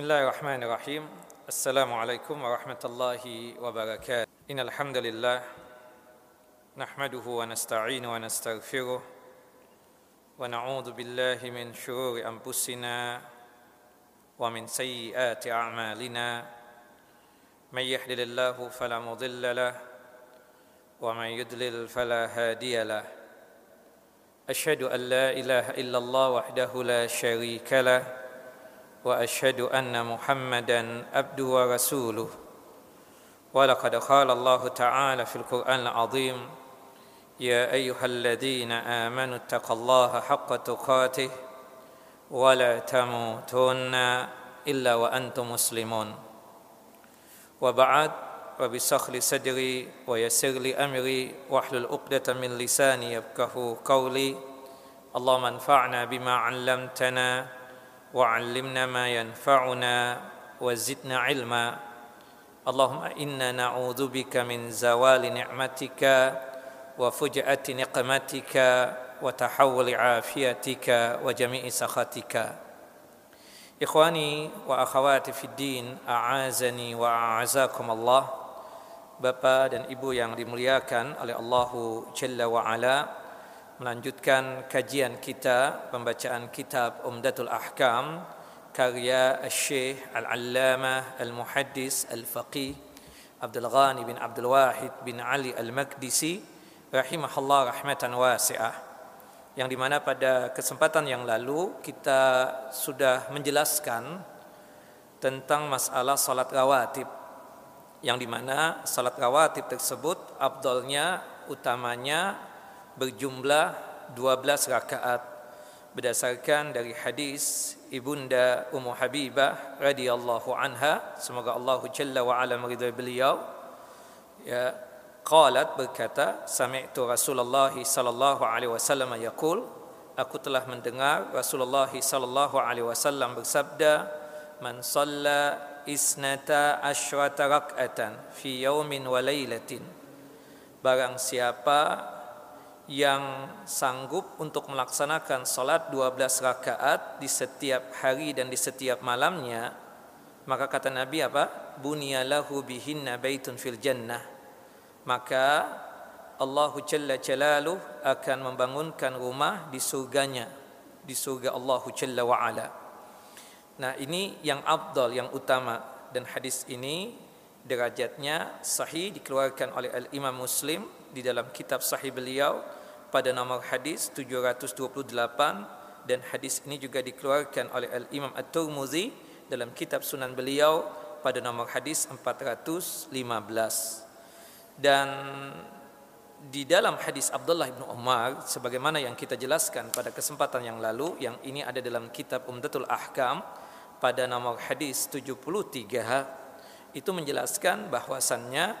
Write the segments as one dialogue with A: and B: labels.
A: بسم الله الرحمن الرحيم السلام عليكم ورحمة الله وبركاته إن الحمد لله نحمده ونستعين ونستغفره ونعوذ بالله من شرور أنفسنا ومن سيئات أعمالنا من يحلل الله فلا مضل له ومن يضلل فلا هادي له أشهد أن لا إله إلا الله وحده لا شريك له وأشهد أن محمدا عبده ورسوله. ولقد قال الله تعالى في القرآن العظيم يا أيها الذين آمنوا اتقوا الله حق تقاته ولا تموتن إلا وأنتم مسلمون. وبعد وبسخل صدري ويسر لي أمري واحلل عقدة من لساني يفقه قولي. اللهم انفعنا بما علمتنا وعلمنا ما ينفعنا وزدنا علما اللهم إنا نعوذ بك من زوال نعمتك وفجأة نقمتك وتحول عافيتك وجميع سخطك إخواني وأخواتي في الدين أعازني وأعزاكم الله Bapak dan Ibu yang dimuliakan oleh Allahu Jalla wa Ala melanjutkan kajian kita pembacaan kitab Umdatul Ahkam karya Syekh Al-Allamah Al-Muhaddis Al-Faqih Abdul Ghani bin Abdul Wahid bin Ali Al-Maqdisi rahimahullah rahmatan wasi'ah yang di mana pada kesempatan yang lalu kita sudah menjelaskan tentang masalah salat rawatib yang di mana salat rawatib tersebut abdolnya utamanya berjumlah 12 rakaat berdasarkan dari hadis ibunda Ummu Habibah radhiyallahu anha. Semoga Allah jalla wa ala meridai beliau. Ya qalat berkata sami'tu Rasulullah sallallahu alaihi wasallam yaqul aku telah mendengar Rasulullah sallallahu alaihi wasallam bersabda man shalla isnata asyrata rak'atan fi yaumin wa lailatin barang siapa yang sanggup untuk melaksanakan salat 12 rakaat di setiap hari dan di setiap malamnya maka kata Nabi apa? Bunyalahu bihinna baitun fil jannah. Maka Allah Jalla Jalaluh akan membangunkan rumah di surganya di surga Allah Jalla wa ala. Nah ini yang afdal yang utama. Dan hadis ini derajatnya sahih dikeluarkan oleh Al-Imam Muslim di dalam kitab sahih beliau pada nomor hadis 728 dan hadis ini juga dikeluarkan oleh Al-Imam At-Tirmizi dalam kitab Sunan beliau pada nomor hadis 415 dan di dalam hadis Abdullah bin Umar sebagaimana yang kita jelaskan pada kesempatan yang lalu yang ini ada dalam kitab Umdatul Ahkam pada nomor hadis 73 itu menjelaskan bahwasannya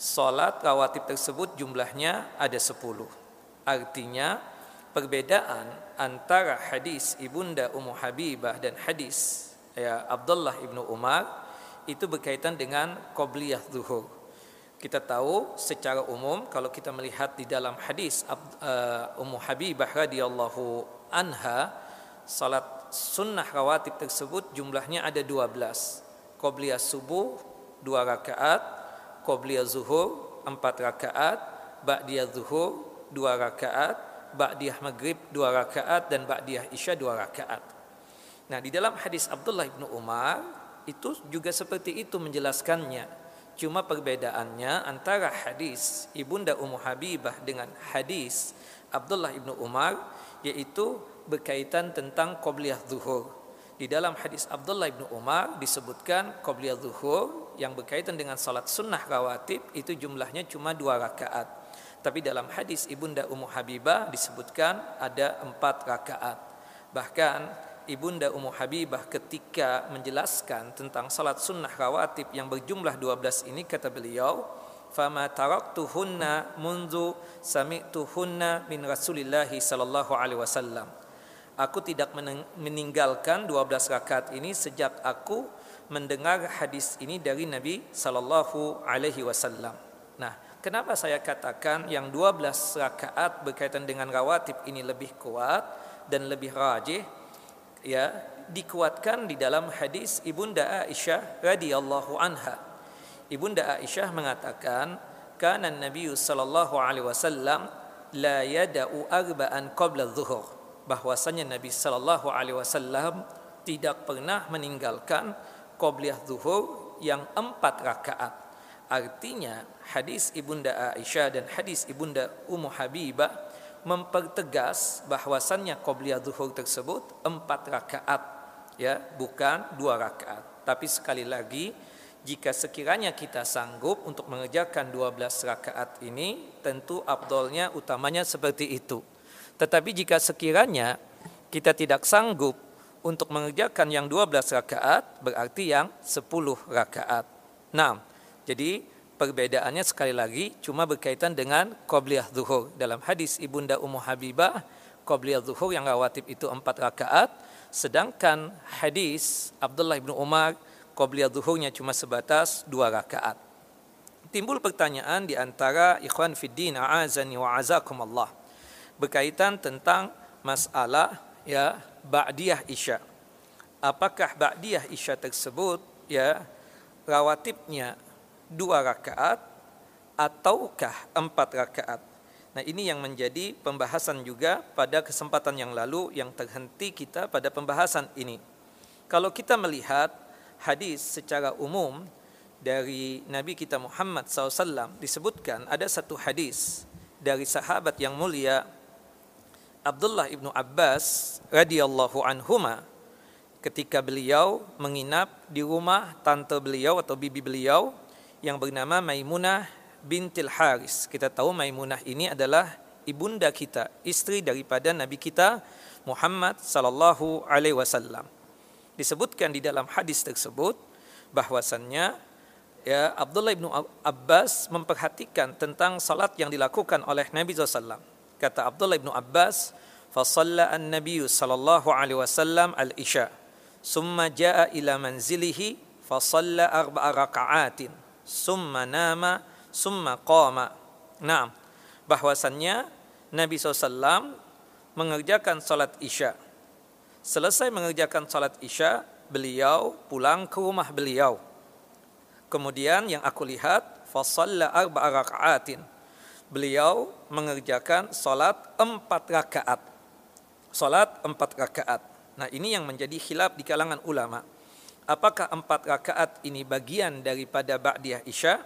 A: salat rawatib tersebut jumlahnya ada 10 Artinya perbedaan antara hadis Ibunda Ummu Habibah dan hadis ya Abdullah ibnu Umar itu berkaitan dengan qabliyah zuhur. Kita tahu secara umum kalau kita melihat di dalam hadis uh, Ummu Habibah radhiyallahu anha salat sunnah rawatib tersebut jumlahnya ada 12. Qabliyah subuh 2 rakaat, qabliyah zuhur 4 rakaat, ba'diyah zuhur dua rakaat, ba'diyah maghrib dua rakaat dan ba'diyah isya dua rakaat. Nah, di dalam hadis Abdullah bin Umar itu juga seperti itu menjelaskannya. Cuma perbedaannya antara hadis Ibunda Ummu Habibah dengan hadis Abdullah bin Umar yaitu berkaitan tentang qabliyah zuhur. Di dalam hadis Abdullah bin Umar disebutkan qabliyah zuhur yang berkaitan dengan salat sunnah rawatib itu jumlahnya cuma dua rakaat. Tapi dalam hadis Ibunda Ummu Habibah disebutkan ada empat rakaat. Bahkan Ibunda Ummu Habibah ketika menjelaskan tentang salat sunnah rawatib yang berjumlah 12 ini kata beliau, "Fama taraktuhunna mundu sami'tuhunna min Rasulillah sallallahu alaihi wasallam." Aku tidak meninggalkan 12 rakaat ini sejak aku mendengar hadis ini dari Nabi sallallahu alaihi wasallam. Nah, Kenapa saya katakan yang 12 rakaat berkaitan dengan rawatib ini lebih kuat dan lebih rajih? Ya, dikuatkan di dalam hadis Ibunda Aisyah radhiyallahu anha. Ibunda Aisyah mengatakan, "Kana Nabi sallallahu alaihi wasallam la yada'u arba'an qabla dhuhur." Bahwasanya Nabi sallallahu alaihi wasallam tidak pernah meninggalkan qabliyah zuhur yang empat rakaat. Artinya hadis Ibunda Aisyah dan hadis Ibunda Ummu Habibah mempertegas bahwasannya qabliyah zuhur tersebut empat rakaat ya bukan dua rakaat. Tapi sekali lagi jika sekiranya kita sanggup untuk mengerjakan 12 rakaat ini tentu abdolnya utamanya seperti itu. Tetapi jika sekiranya kita tidak sanggup untuk mengerjakan yang 12 rakaat berarti yang 10 rakaat. Nah, jadi perbedaannya sekali lagi cuma berkaitan dengan qobliyah zuhur. Dalam hadis Ibunda Ummu Habibah, qobliyah zuhur yang rawatib itu 4 rakaat, sedangkan hadis Abdullah bin Umar qobliyah zuhurnya cuma sebatas 2 rakaat. Timbul pertanyaan di antara ikhwan fiddin a'azani wa azakumullah berkaitan tentang masalah ya ba'diyah isya. Apakah ba'diyah isya tersebut ya rawatibnya dua rakaat ataukah empat rakaat? Nah ini yang menjadi pembahasan juga pada kesempatan yang lalu yang terhenti kita pada pembahasan ini. Kalau kita melihat hadis secara umum dari Nabi kita Muhammad SAW disebutkan ada satu hadis dari sahabat yang mulia Abdullah ibnu Abbas radhiyallahu anhuma ketika beliau menginap di rumah tante beliau atau bibi beliau yang bernama Maimunah bintil Haris. Kita tahu Maimunah ini adalah ibunda kita, istri daripada Nabi kita Muhammad sallallahu alaihi wasallam. Disebutkan di dalam hadis tersebut bahwasannya ya Abdullah ibnu Abbas memperhatikan tentang salat yang dilakukan oleh Nabi SAW kata Abdullah bin Abbas fasalla an-nabiy sallallahu alaihi wasallam al-isya summa jaa ila manzilihi fasalla arba'a raka'atin summa nama summa qama nah bahwasannya Nabi SAW mengerjakan salat isya selesai mengerjakan salat isya beliau pulang ke rumah beliau kemudian yang aku lihat fasalla arba'a raka'atin beliau mengerjakan solat empat rakaat. Solat empat rakaat. Nah ini yang menjadi khilaf di kalangan ulama. Apakah empat rakaat ini bagian daripada Ba'diyah Isya?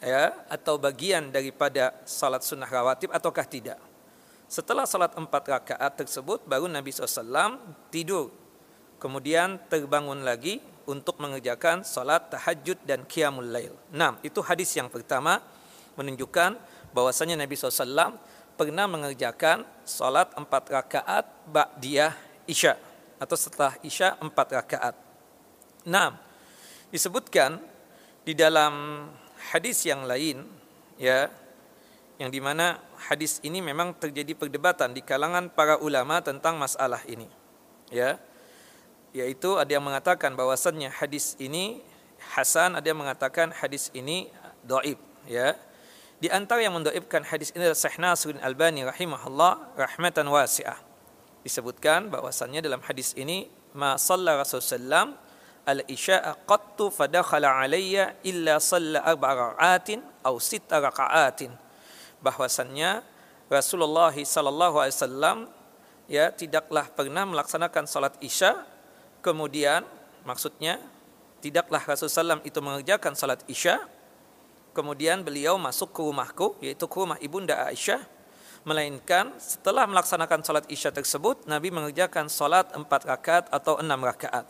A: Ya, atau bagian daripada salat sunnah rawatib ataukah tidak? Setelah salat empat rakaat tersebut baru Nabi SAW tidur. Kemudian terbangun lagi untuk mengerjakan salat tahajud dan qiyamul lail. Nah, itu hadis yang pertama menunjukkan bahwasanya Nabi SAW pernah mengerjakan salat empat rakaat ba'diyah isya atau setelah isya empat rakaat. Nah, disebutkan di dalam hadis yang lain ya yang di mana hadis ini memang terjadi perdebatan di kalangan para ulama tentang masalah ini ya. Yaitu ada yang mengatakan bahwasannya hadis ini hasan ada yang mengatakan hadis ini doib ya. Di antara yang mendoibkan hadis ini adalah Syekh Nasiruddin Albani rahimahullah rahmatan wasi'ah. Disebutkan bahwasannya dalam hadis ini ma salla Rasulullah al-isya'a qattu fadakhala alayya illa salla arba'a raka'atin aw sita raka'atin. Bahwasannya Rasulullah sallallahu alaihi wasallam ya tidaklah pernah melaksanakan salat isya kemudian maksudnya tidaklah Rasulullah SAW itu mengerjakan salat isya Kemudian beliau masuk ke rumahku, yaitu ke rumah ibunda Aisyah. Melainkan setelah melaksanakan salat isya tersebut, Nabi mengerjakan salat empat rakaat atau enam rakaat.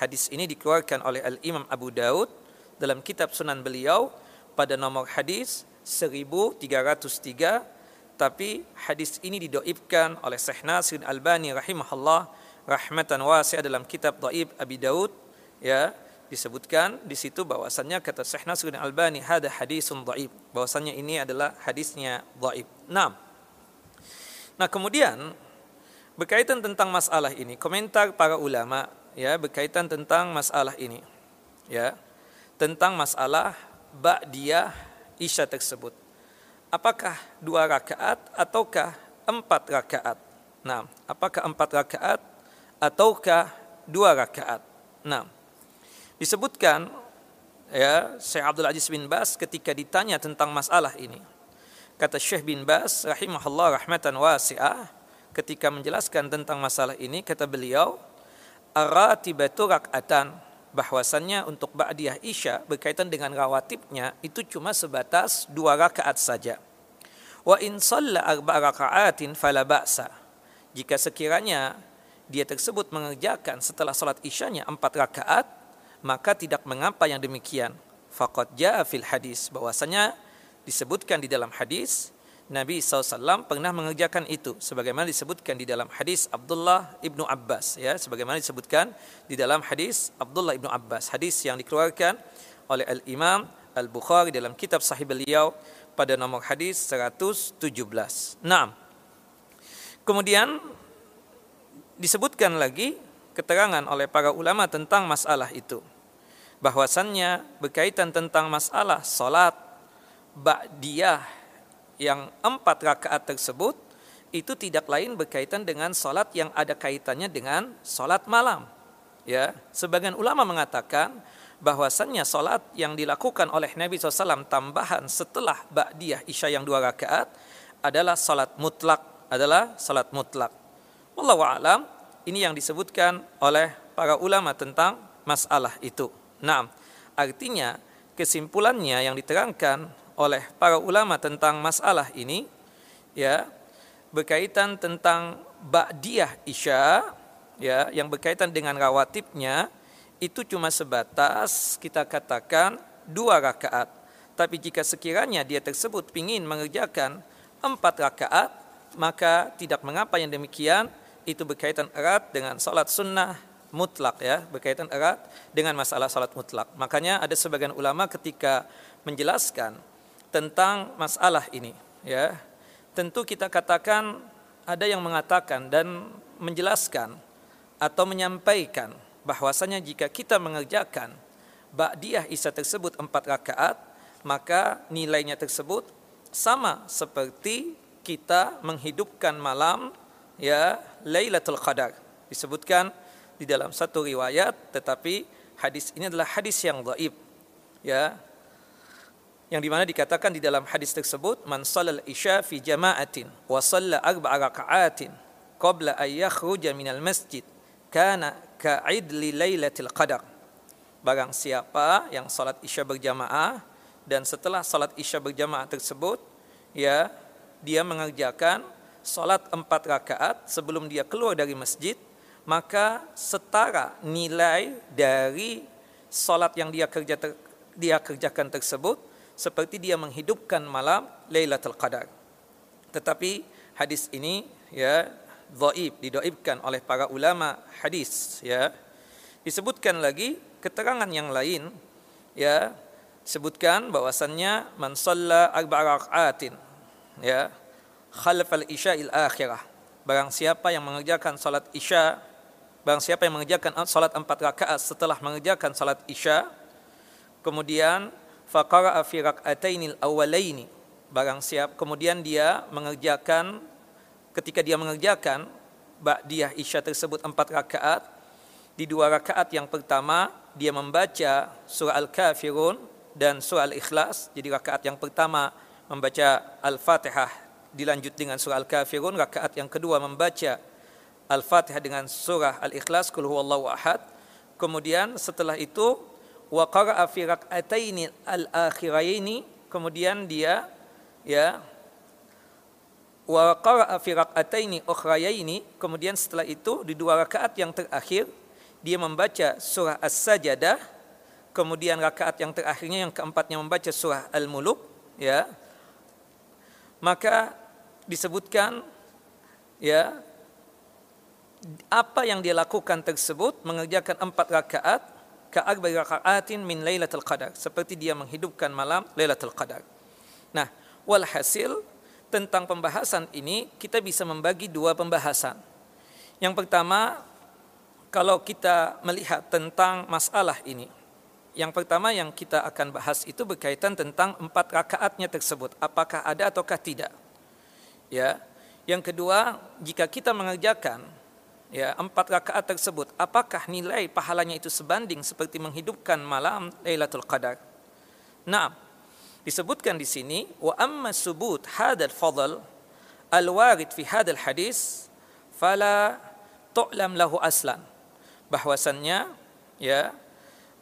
A: Hadis ini dikeluarkan oleh Al-Imam Abu Daud dalam kitab sunan beliau pada nomor hadis 1303 tapi hadis ini didoibkan oleh Syekh Nasir Albani rahimahullah rahmatan wasi'ah dalam kitab Dhaib Abi Daud ya disebutkan di situ bahwasannya kata Syekh Nasruddin Albani hada hadisun dhaif bahwasannya ini adalah hadisnya dhaif. Nah. Nah, kemudian berkaitan tentang masalah ini, komentar para ulama ya berkaitan tentang masalah ini. Ya. Tentang masalah ba'diyah isya tersebut. Apakah dua rakaat ataukah empat rakaat? Nah, apakah empat rakaat ataukah dua rakaat. Nah, disebutkan ya Syekh Abdul Aziz bin Bas ketika ditanya tentang masalah ini. Kata Syekh bin Bas rahimahullah rahmatan wasi'ah ketika menjelaskan tentang masalah ini kata beliau aratibatu rak'atan bahwasannya untuk ba'diyah isya berkaitan dengan rawatibnya itu cuma sebatas dua rakaat saja. Wa in shalla arba raka'atin fala ba'sa. Jika sekiranya dia tersebut mengerjakan setelah salat isyanya empat rakaat, maka tidak mengapa yang demikian. Faqad ja'a fil hadis bahwasanya disebutkan di dalam hadis Nabi SAW pernah mengerjakan itu sebagaimana disebutkan di dalam hadis Abdullah ibnu Abbas ya. Sebagaimana disebutkan di dalam hadis Abdullah ibnu Abbas. Hadis yang dikeluarkan oleh Al Imam Al Bukhari dalam kitab Sahih beliau pada nomor hadis 117. Nah, kemudian disebutkan lagi keterangan oleh para ulama tentang masalah itu. Bahwasannya berkaitan tentang masalah salat ba'diyah yang empat rakaat tersebut itu tidak lain berkaitan dengan salat yang ada kaitannya dengan salat malam. Ya, sebagian ulama mengatakan bahwasannya salat yang dilakukan oleh Nabi SAW tambahan setelah ba'diyah isya yang dua rakaat adalah salat mutlak, adalah salat mutlak. Wallahu alam, ini yang disebutkan oleh para ulama tentang masalah itu. Nah, artinya kesimpulannya yang diterangkan oleh para ulama tentang masalah ini ya berkaitan tentang ba'diyah isya ya yang berkaitan dengan rawatibnya itu cuma sebatas kita katakan dua rakaat. Tapi jika sekiranya dia tersebut ingin mengerjakan empat rakaat maka tidak mengapa yang demikian. Itu berkaitan erat dengan salat sunnah mutlak ya berkaitan erat dengan masalah salat mutlak. Makanya ada sebagian ulama ketika menjelaskan tentang masalah ini ya. Tentu kita katakan ada yang mengatakan dan menjelaskan atau menyampaikan bahwasanya jika kita mengerjakan ba'diyah isya tersebut empat rakaat maka nilainya tersebut sama seperti kita menghidupkan malam ya Lailatul Qadar. Disebutkan di dalam satu riwayat tetapi hadis ini adalah hadis yang dhaif ya yang di mana dikatakan di dalam hadis tersebut man salal isya fi jama'atin wa salla arba'a raka'atin qabla an yakhruja minal masjid kana ka'idli lailatul qadar. Barang siapa yang salat isya berjamaah dan setelah salat isya berjamaah tersebut ya dia mengerjakan salat empat rakaat sebelum dia keluar dari masjid maka setara nilai dari salat yang dia kerja ter, dia kerjakan tersebut seperti dia menghidupkan malam Lailatul Qadar. Tetapi hadis ini ya dhaif didoibkan oleh para ulama hadis ya. Disebutkan lagi keterangan yang lain ya sebutkan bahwasannya man shalla arba'a raka'atin ya khalaf al-isya'il akhirah. Barang siapa yang mengerjakan salat isya Barang siapa yang mengerjakan salat empat rakaat setelah mengerjakan salat isya kemudian faqara'a fi rak'atainil awwalaini barang siap kemudian dia mengerjakan ketika dia mengerjakan ba'diyah isya tersebut empat rakaat. Di dua rakaat yang pertama dia membaca surah al-kafirun dan surah al-ikhlas. Jadi rakaat yang pertama membaca al-fatihah dilanjut dengan surah al-kafirun. Rakaat yang kedua membaca al-fatihah dengan surah al-ikhlas kul huwallahu ahad. Kemudian setelah itu wa qara'a fi rak'ataini al-akhiraini. Kemudian dia ya wa qara'a fi rak'ataini ukhrayaini. Kemudian setelah itu di dua rakaat yang terakhir dia membaca surah as-sajadah. Kemudian rakaat yang terakhirnya yang keempatnya membaca surah al-muluk ya. Maka disebutkan ya apa yang dia lakukan tersebut mengerjakan empat rakaat ka'arba'i raka'atin min lailatul qadar. Seperti dia menghidupkan malam lailatul qadar. Nah walhasil tentang pembahasan ini kita bisa membagi dua pembahasan. Yang pertama kalau kita melihat tentang masalah ini yang pertama yang kita akan bahas itu berkaitan tentang empat rakaatnya tersebut. Apakah ada ataukah tidak? Ya. Yang kedua jika kita mengerjakan ya empat rakaat tersebut apakah nilai pahalanya itu sebanding seperti menghidupkan malam Lailatul Qadar? Nah disebutkan di sini wa amma subut hadal fadl al warid fi hadal hadis fala tu'lam lahu aslan. Bahwasannya ya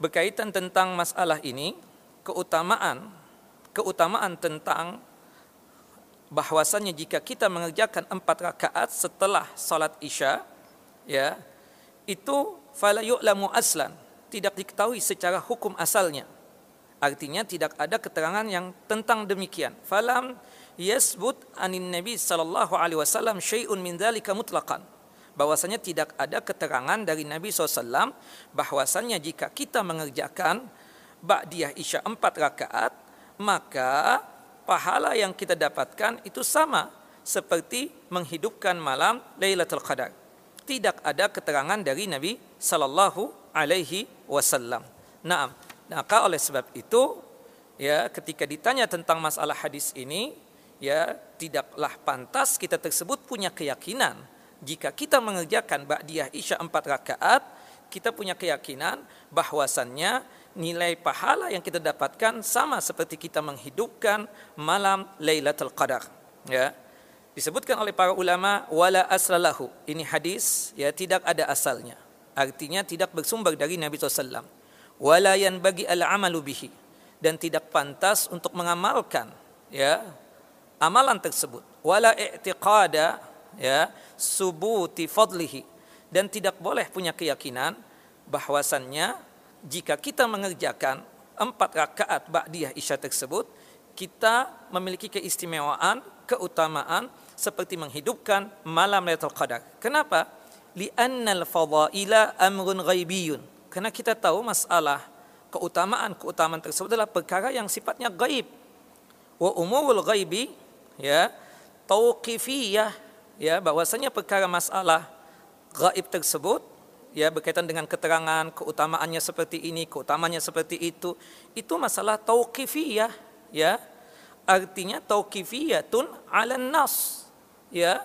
A: berkaitan tentang masalah ini keutamaan keutamaan tentang bahwasannya jika kita mengerjakan empat rakaat setelah salat isya ya itu fala yu'lamu aslan tidak diketahui secara hukum asalnya. Artinya tidak ada keterangan yang tentang demikian. Falam yasbut anin nabi sallallahu alaihi wasallam syai'un min dzalika mutlaqan. Bahwasanya tidak ada keterangan dari Nabi SAW bahwasanya jika kita mengerjakan ba'diyah isya empat rakaat maka pahala yang kita dapatkan itu sama seperti menghidupkan malam Lailatul Qadar tidak ada keterangan dari Nabi Sallallahu Alaihi Wasallam. Nah, maka oleh sebab itu ya ketika ditanya tentang masalah hadis ini ya tidaklah pantas kita tersebut punya keyakinan. Jika kita mengerjakan ba'diyah isya empat rakaat kita punya keyakinan bahwasannya nilai pahala yang kita dapatkan sama seperti kita menghidupkan malam Lailatul Qadar ya disebutkan oleh para ulama wala aslalahu ini hadis ya tidak ada asalnya. Artinya tidak bersumber dari Nabi SAW wala yang bagi al amalu bihi. Dan tidak pantas untuk mengamalkan ya amalan tersebut. Wala i'tiqada ya subuti fadlihi. Dan tidak boleh punya keyakinan bahwasannya jika kita mengerjakan empat rakaat ba'diyah isya tersebut kita memiliki keistimewaan keutamaan seperti menghidupkan malam Lailatul Qadar. Kenapa? Li'annal fadaila amrun ghaibiyun. Karena kita tahu masalah keutamaan-keutamaan tersebut adalah perkara yang sifatnya gaib. Wa umurul ghaibi ya tauqifiyah ya bahwasanya perkara masalah gaib tersebut ya berkaitan dengan keterangan keutamaannya seperti ini, keutamaannya seperti itu, itu masalah tauqifiyah ya. Artinya tauqifiyatun 'ala nas ya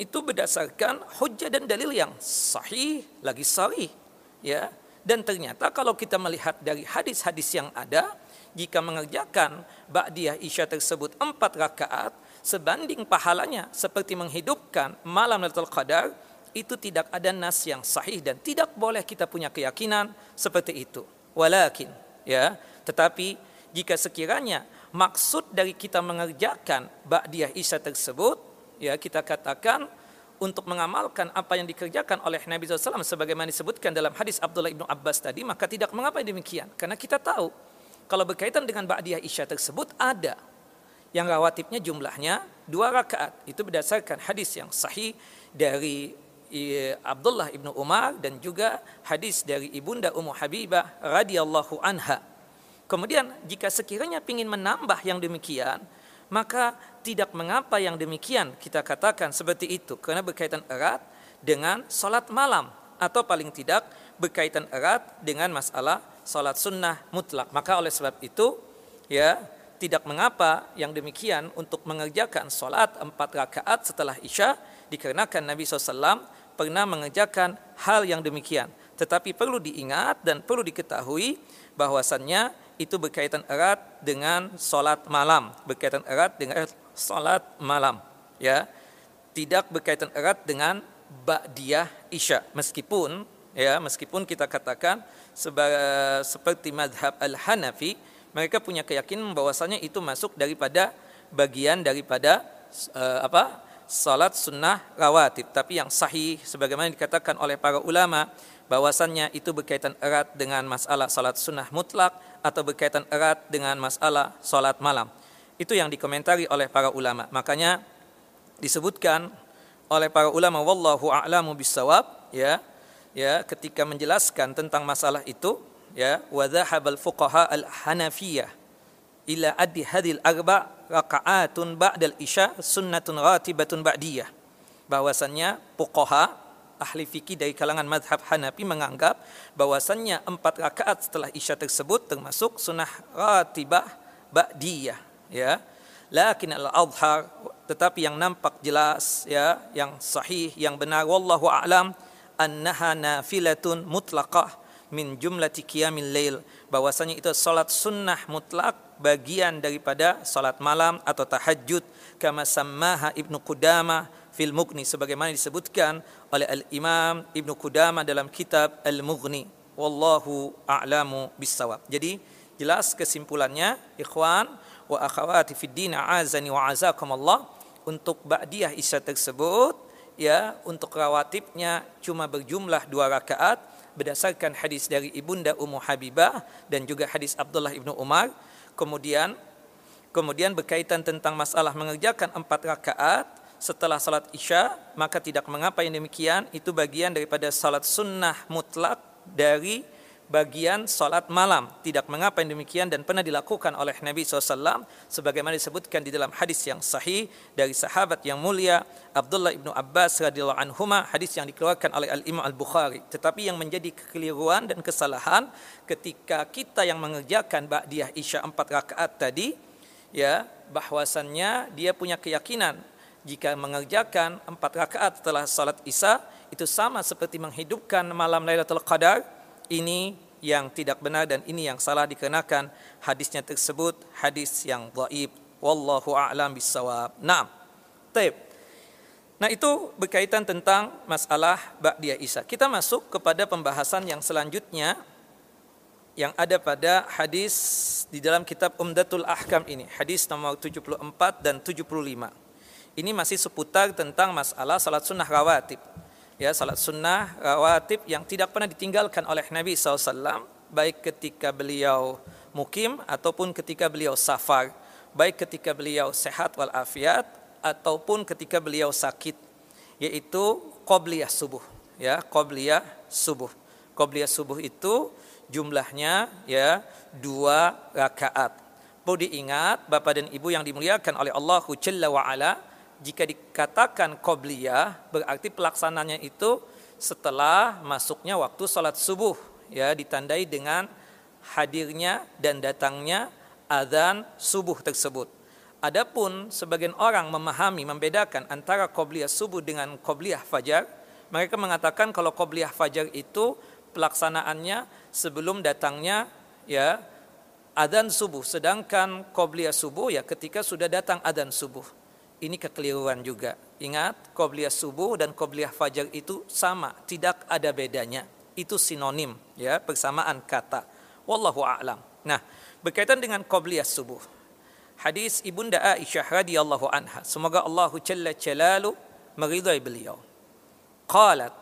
A: itu berdasarkan hujah dan dalil yang sahih lagi sahih ya. Dan ternyata kalau kita melihat dari hadis-hadis yang ada jika mengerjakan ba'diyah isya tersebut empat rakaat sebanding pahalanya seperti menghidupkan malam Lailatul Qadar itu tidak ada nas yang sahih dan tidak boleh kita punya keyakinan seperti itu. Walakin ya tetapi jika sekiranya maksud dari kita mengerjakan ba'diyah isya tersebut ya kita katakan untuk mengamalkan apa yang dikerjakan oleh Nabi SAW sebagaimana disebutkan dalam hadis Abdullah ibnu Abbas tadi maka tidak mengapa demikian karena kita tahu kalau berkaitan dengan ba'diyah isya tersebut ada yang rawatibnya jumlahnya dua rakaat itu berdasarkan hadis yang sahih dari Abdullah ibnu Umar dan juga hadis dari ibunda Ummu Habibah radhiyallahu anha. Kemudian jika sekiranya ingin menambah yang demikian, maka tidak mengapa yang demikian kita katakan seperti itu. Karena berkaitan erat dengan sholat malam atau paling tidak berkaitan erat dengan masalah sholat sunnah mutlak. Maka oleh sebab itu ya tidak mengapa yang demikian untuk mengerjakan sholat empat rakaat setelah isya dikarenakan Nabi SAW pernah mengerjakan hal yang demikian. Tetapi perlu diingat dan perlu diketahui bahwasannya itu berkaitan erat dengan sholat malam, berkaitan erat dengan sholat malam, ya, tidak berkaitan erat dengan ba'diyah isya, meskipun ya, meskipun kita katakan seperti madhab al Hanafi, mereka punya keyakinan bahwasanya itu masuk daripada bagian daripada uh, apa salat sunnah rawatib. Tapi yang sahih sebagaimana dikatakan oleh para ulama bahwasannya itu berkaitan erat dengan masalah salat sunnah mutlak atau berkaitan erat dengan masalah salat malam itu yang dikomentari oleh para ulama. Makanya disebutkan oleh para ulama wallahu a'lamu bisawab ya ya ketika menjelaskan tentang masalah itu ya wa dhahabal fuqaha al hanafiyah ila addi hadil arba rakaatun ba'dal isya sunnatun ratibatun ba'diyah. Bahwasannya fuqaha ahli fikih dari kalangan madhab Hanafi menganggap bahwasannya empat rakaat setelah isya tersebut termasuk sunnah ratibah ba'diyah ya. Lakin al adhar tetapi yang nampak jelas ya yang sahih yang benar wallahu a'lam annaha nafilatun mutlaqah min jumlati qiyamil lail. Bahwasanya itu salat sunnah mutlak bagian daripada salat malam atau tahajud kama sammaha Ibnu Qudamah fil Mughni sebagaimana disebutkan oleh Al-Imam Ibnu Qudamah dalam kitab Al-Mughni. Wallahu a'lamu bissawab. Jadi jelas kesimpulannya ikhwan wa akhawati fid din azani wa azakumullah. Untuk ba'diyah isya tersebut ya untuk rawatibnya cuma berjumlah dua rakaat berdasarkan hadis dari ibunda Ummu Habibah dan juga hadis Abdullah ibnu Umar. Kemudian kemudian berkaitan tentang masalah mengerjakan empat rakaat setelah salat isya maka tidak mengapa yang demikian. Itu bagian daripada salat sunnah mutlak dari bagian salat malam. Tidak mengapa yang demikian dan pernah dilakukan oleh Nabi SAW sebagaimana disebutkan di dalam hadis yang sahih dari sahabat yang mulia Abdullah ibnu Abbas radhiyallahu anhuma hadis yang dikeluarkan oleh Al Imam Al Bukhari. Tetapi yang menjadi kekeliruan dan kesalahan ketika kita yang mengerjakan ba'diyah isya empat rakaat tadi ya bahwasannya dia punya keyakinan jika mengerjakan empat rakaat setelah salat isya itu sama seperti menghidupkan malam Lailatul Qadar ini yang tidak benar dan ini yang salah dikenakan hadisnya tersebut hadis yang dhaif wallahu a'lam bisawab. Naam. Taib. Nah itu berkaitan tentang masalah Ba'diyah Isa. Kita masuk kepada pembahasan yang selanjutnya yang ada pada hadis di dalam kitab Umdatul Ahkam ini. Hadis nomor 74 dan 75. Ini masih seputar tentang masalah salat sunnah rawatib ya salat sunnah rawatib yang tidak pernah ditinggalkan oleh Nabi SAW baik ketika beliau mukim ataupun ketika beliau safar baik ketika beliau sehat walafiat ataupun ketika beliau sakit yaitu qobliyah subuh ya qobliyah subuh. Qobliyah subuh itu jumlahnya ya dua rakaat. Perlu diingat Bapak dan Ibu yang dimuliakan oleh Allah Jalla wa ala jika dikatakan qobliyah berarti pelaksananya itu setelah masuknya waktu salat subuh ya ditandai dengan hadirnya dan datangnya azan subuh tersebut. Adapun sebagian orang memahami membedakan antara qobliyah subuh dengan qobliyah fajar, mereka mengatakan kalau qobliyah fajar itu pelaksanaannya sebelum datangnya ya adzan subuh sedangkan qobliyah subuh ya ketika sudah datang adzan subuh ini kekeliruan juga. Ingat, qobliyah subuh dan qobliyah fajar itu sama, tidak ada bedanya. Itu sinonim, ya, persamaan kata. Wallahu a'lam. Nah, berkaitan dengan qobliyah subuh. Hadis Ibunda Aisyah radhiyallahu anha. Semoga Allah Jalla Jalalu meridai beliau. Qalat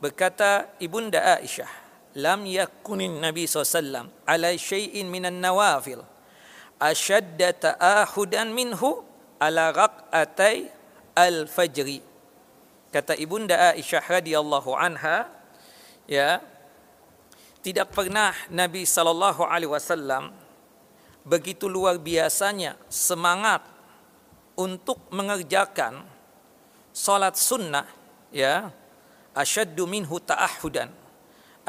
A: berkata Ibunda Aisyah, lam yakunin Nabi SAW ala syai'in minan nawafil ashadda ta'ahudan minhu ala raq'atai al-fajri. Kata Ibunda Aisyah radhiyallahu anha, ya, tidak pernah Nabi sallallahu alaihi wasallam begitu luar biasanya semangat untuk mengerjakan salat sunnah ya asyaddu minhu ta'ahudan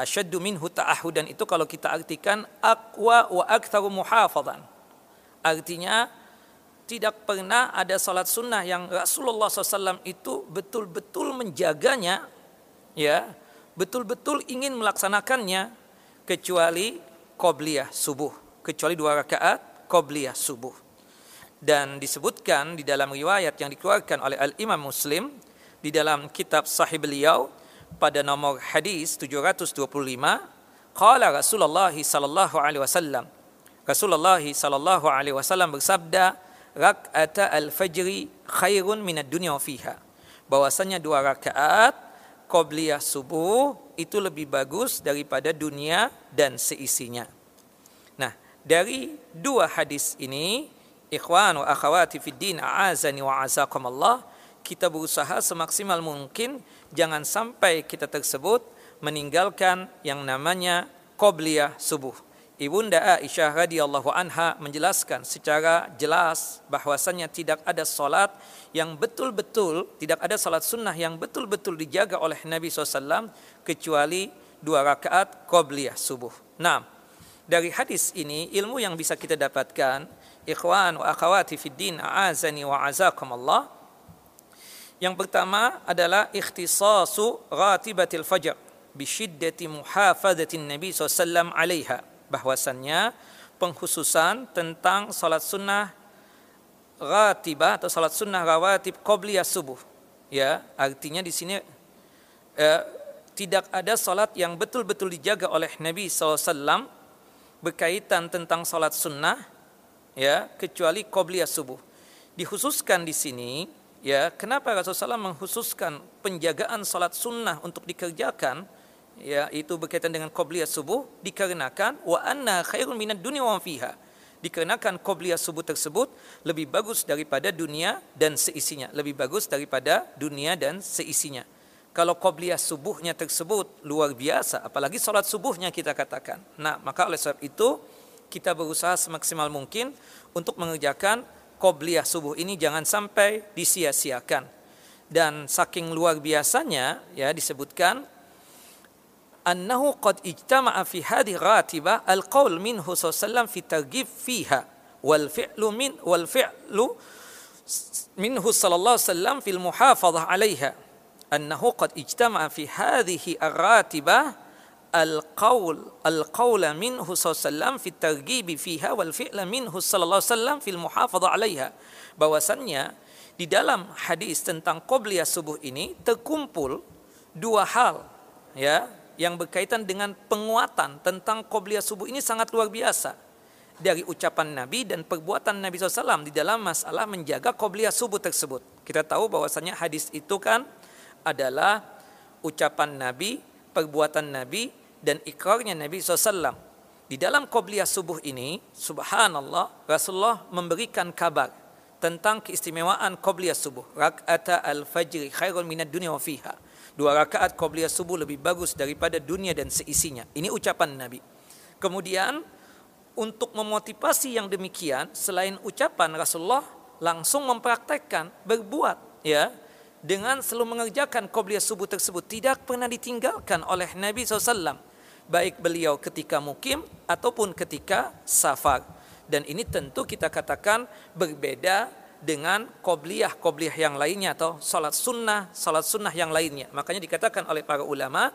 A: asyaddu minhu ta'ahudan itu kalau kita artikan aqwa wa aktsaru muhafadzan artinya tidak pernah ada salat sunnah yang Rasulullah SAW itu betul-betul menjaganya, ya, betul-betul ingin melaksanakannya kecuali qobliyah subuh, kecuali dua rakaat qobliyah subuh. Dan disebutkan di dalam riwayat yang dikeluarkan oleh Al Imam Muslim di dalam kitab Sahih beliau pada nomor hadis 725, qala Rasulullah sallallahu alaihi wasallam Rasulullah sallallahu alaihi wasallam bersabda, rak'ata al-fajri khairun minad dunya fiha. Bahwasanya dua rakaat qobliyah subuh itu lebih bagus daripada dunia dan seisinya. Nah, dari dua hadis ini, ikhwan wa akhawati fid din a'azani wa azakumullah, kita berusaha semaksimal mungkin jangan sampai kita tersebut meninggalkan yang namanya qobliyah subuh Ibunda Aisyah radhiyallahu anha menjelaskan secara jelas bahwasannya tidak ada salat yang betul-betul tidak ada salat sunnah yang betul-betul dijaga oleh Nabi SAW kecuali dua rakaat qobliyah subuh. Nah, dari hadis ini ilmu yang bisa kita dapatkan ikhwan wa akhawati fid din a'azani wa azakumullah yang pertama adalah ikhtisasu ratibatil fajr bi syiddati muhafadhatin nabi SAW alaiha bahwasannya pengkhususan tentang salat sunnah ratibah atau salat sunnah rawatib qobliyah subuh ya artinya di sini eh, tidak ada salat yang betul-betul dijaga oleh Nabi SAW berkaitan tentang salat sunnah ya kecuali qobliyah subuh. Dikhususkan di sini ya kenapa Rasulullah SAW mengkhususkan penjagaan salat sunnah untuk dikerjakan ya itu berkaitan dengan qobliyah subuh dikarenakan wa anna khairun minad dunya wa fiha dikarenakan qobliyah subuh tersebut lebih bagus daripada dunia dan seisinya lebih bagus daripada dunia dan seisinya kalau qobliyah subuhnya tersebut luar biasa, apalagi sholat subuhnya kita katakan. Nah, maka oleh sebab itu kita berusaha semaksimal mungkin untuk mengerjakan qobliyah subuh ini jangan sampai disia-siakan. Dan saking luar biasanya ya disebutkan أنه قد اجتمع في هذه الراتبة القول منه صلى الله عليه وسلم في الترغيب فيها والفعل من والفعل منه صلى الله عليه وسلم في المحافظة عليها. أنه قد اجتمع في هذه الراتبة القول القول منه صلى الله عليه وسلم في الترغيب فيها والفعل منه صلى الله عليه وسلم في المحافظة عليها. Bahwasannya di dalam hadis tentang qobliyah subuh ini terkumpul dua hal ya. Yang berkaitan dengan penguatan tentang qobliyah subuh ini sangat luar biasa dari ucapan Nabi dan perbuatan Nabi SAW di dalam masalah menjaga qobliyah subuh tersebut. Kita tahu bahwasanya hadis itu kan adalah ucapan Nabi, perbuatan Nabi, dan ikrarnya Nabi SAW. Di dalam Qobliyah Subuh ini, subhanallah, Rasulullah memberikan kabar tentang keistimewaan Qobliyah Subuh. Rak'ata al-fajri khairun minad dunia wa fiha. Dua rakaat Qobliyah Subuh lebih bagus daripada dunia dan seisinya. Ini ucapan Nabi. Kemudian, untuk memotivasi yang demikian, selain ucapan Rasulullah langsung mempraktekkan, berbuat, ya, dengan selalu mengerjakan qobliyah subuh tersebut tidak pernah ditinggalkan oleh Nabi SAW baik beliau ketika mukim ataupun ketika safar dan ini tentu kita katakan berbeda dengan qobliyah qobliyah yang lainnya atau salat sunnah salat sunnah yang lainnya. Makanya dikatakan oleh para ulama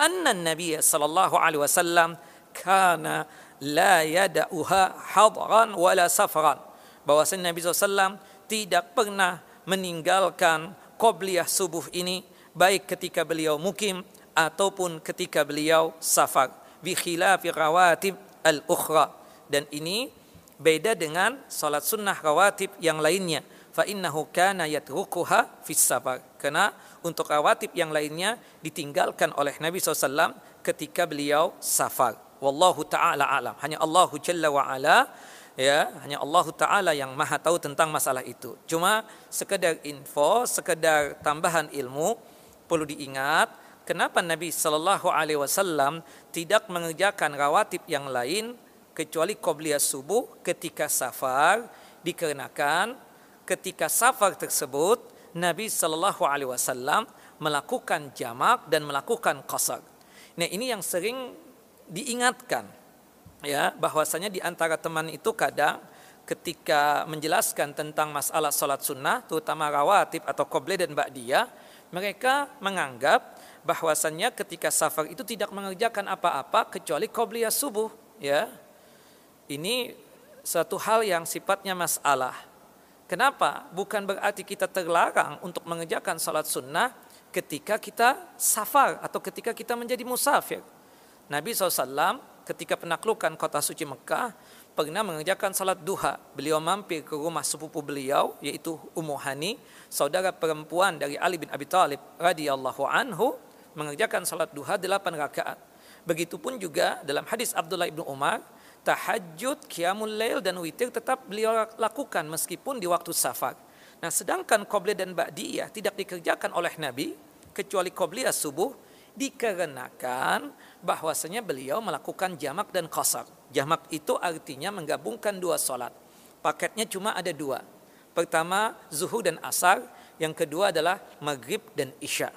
A: anna Nabi sallallahu alaihi wasallam kana la yada'uha hadran wala safran. Bahwasanya Nabi SAW tidak pernah meninggalkan qobliyah subuh ini baik ketika beliau mukim ataupun ketika beliau safar. Bi khilafi rawatib al-ukhra. Dan ini beda dengan salat sunnah rawatib yang lainnya. Fa innahu kana yatrukuha fi safar karena untuk rawatib yang lainnya ditinggalkan oleh Nabi SAW ketika beliau safar. Wallahu taala alam. Hanya Allahu jalla wa ala ya hanya Allah taala yang maha tahu tentang masalah itu. Cuma sekedar info sekedar tambahan ilmu perlu diingat kenapa Nabi Shallallahu alaihi wasallam tidak mengerjakan rawatib yang lain kecuali qobliyah subuh ketika safar dikarenakan ketika safar tersebut Nabi Shallallahu alaihi wasallam melakukan jamak dan melakukan qasar. Nah ini yang sering diingatkan ya bahwasanya di antara teman itu kadang ketika menjelaskan tentang masalah sholat sunnah terutama rawatib atau qoble dan ba'diyah mereka menganggap bahwasannya ketika safar itu tidak mengerjakan apa-apa kecuali qobliyah subuh ya ini satu hal yang sifatnya masalah kenapa bukan berarti kita terlarang untuk mengerjakan sholat sunnah ketika kita safar atau ketika kita menjadi musafir Nabi SAW ketika penaklukan kota suci Mekah pernah mengerjakan salat duha. Beliau mampir ke rumah sepupu beliau yaitu Ummu Hani, saudara perempuan dari Ali bin Abi Thalib radhiyallahu anhu mengerjakan salat duha delapan rakaat. Begitupun juga dalam hadis Abdullah bin Umar, tahajud, qiyamul lail dan witir tetap beliau lakukan meskipun di waktu safar. Nah, sedangkan qobliyah dan ba'diyah tidak dikerjakan oleh Nabi kecuali qobliyah subuh dikarenakan bahwasanya beliau melakukan jamak dan qasar. Jamak itu artinya menggabungkan dua solat. Paketnya cuma ada dua. Pertama zuhur dan asar, yang kedua adalah maghrib dan isya.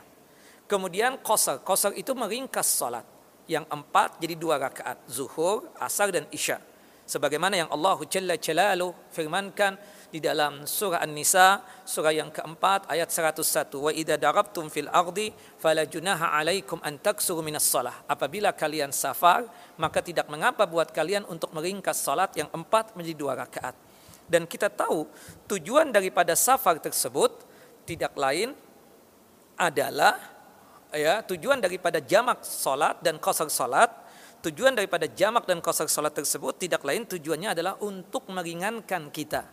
A: Kemudian qasar. Qasar itu meringkas solat. Yang empat jadi dua rakaat zuhur, asar dan isya. Sebagaimana yang Allah Jalla Jalalu firmankan di dalam surah An-Nisa surah yang keempat ayat 101 wa idza darabtum fil ardi fala junaha alaikum an taksuru minas salah. Apabila kalian safar maka tidak mengapa buat kalian untuk meringkas salat yang empat menjadi dua rakaat. Dan kita tahu tujuan daripada safar tersebut tidak lain adalah ya tujuan daripada jamak salat dan qasar salat tujuan daripada jamak dan qasar salat tersebut tidak lain tujuannya adalah untuk meringankan kita.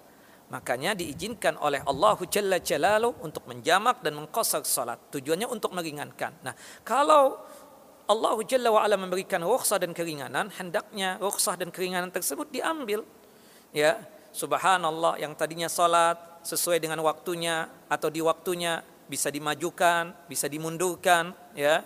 A: Makanya diizinkan oleh Allah Jalla Jalalu untuk menjamak dan mengqasar salat tujuannya untuk meringankan. Nah kalau Allah Jalla wa ala memberikan rukhsah dan keringanan hendaknya rukhsah dan keringanan tersebut diambil ya. Subhanallah yang tadinya salat sesuai dengan waktunya atau di waktunya bisa dimajukan, bisa dimundurkan, ya.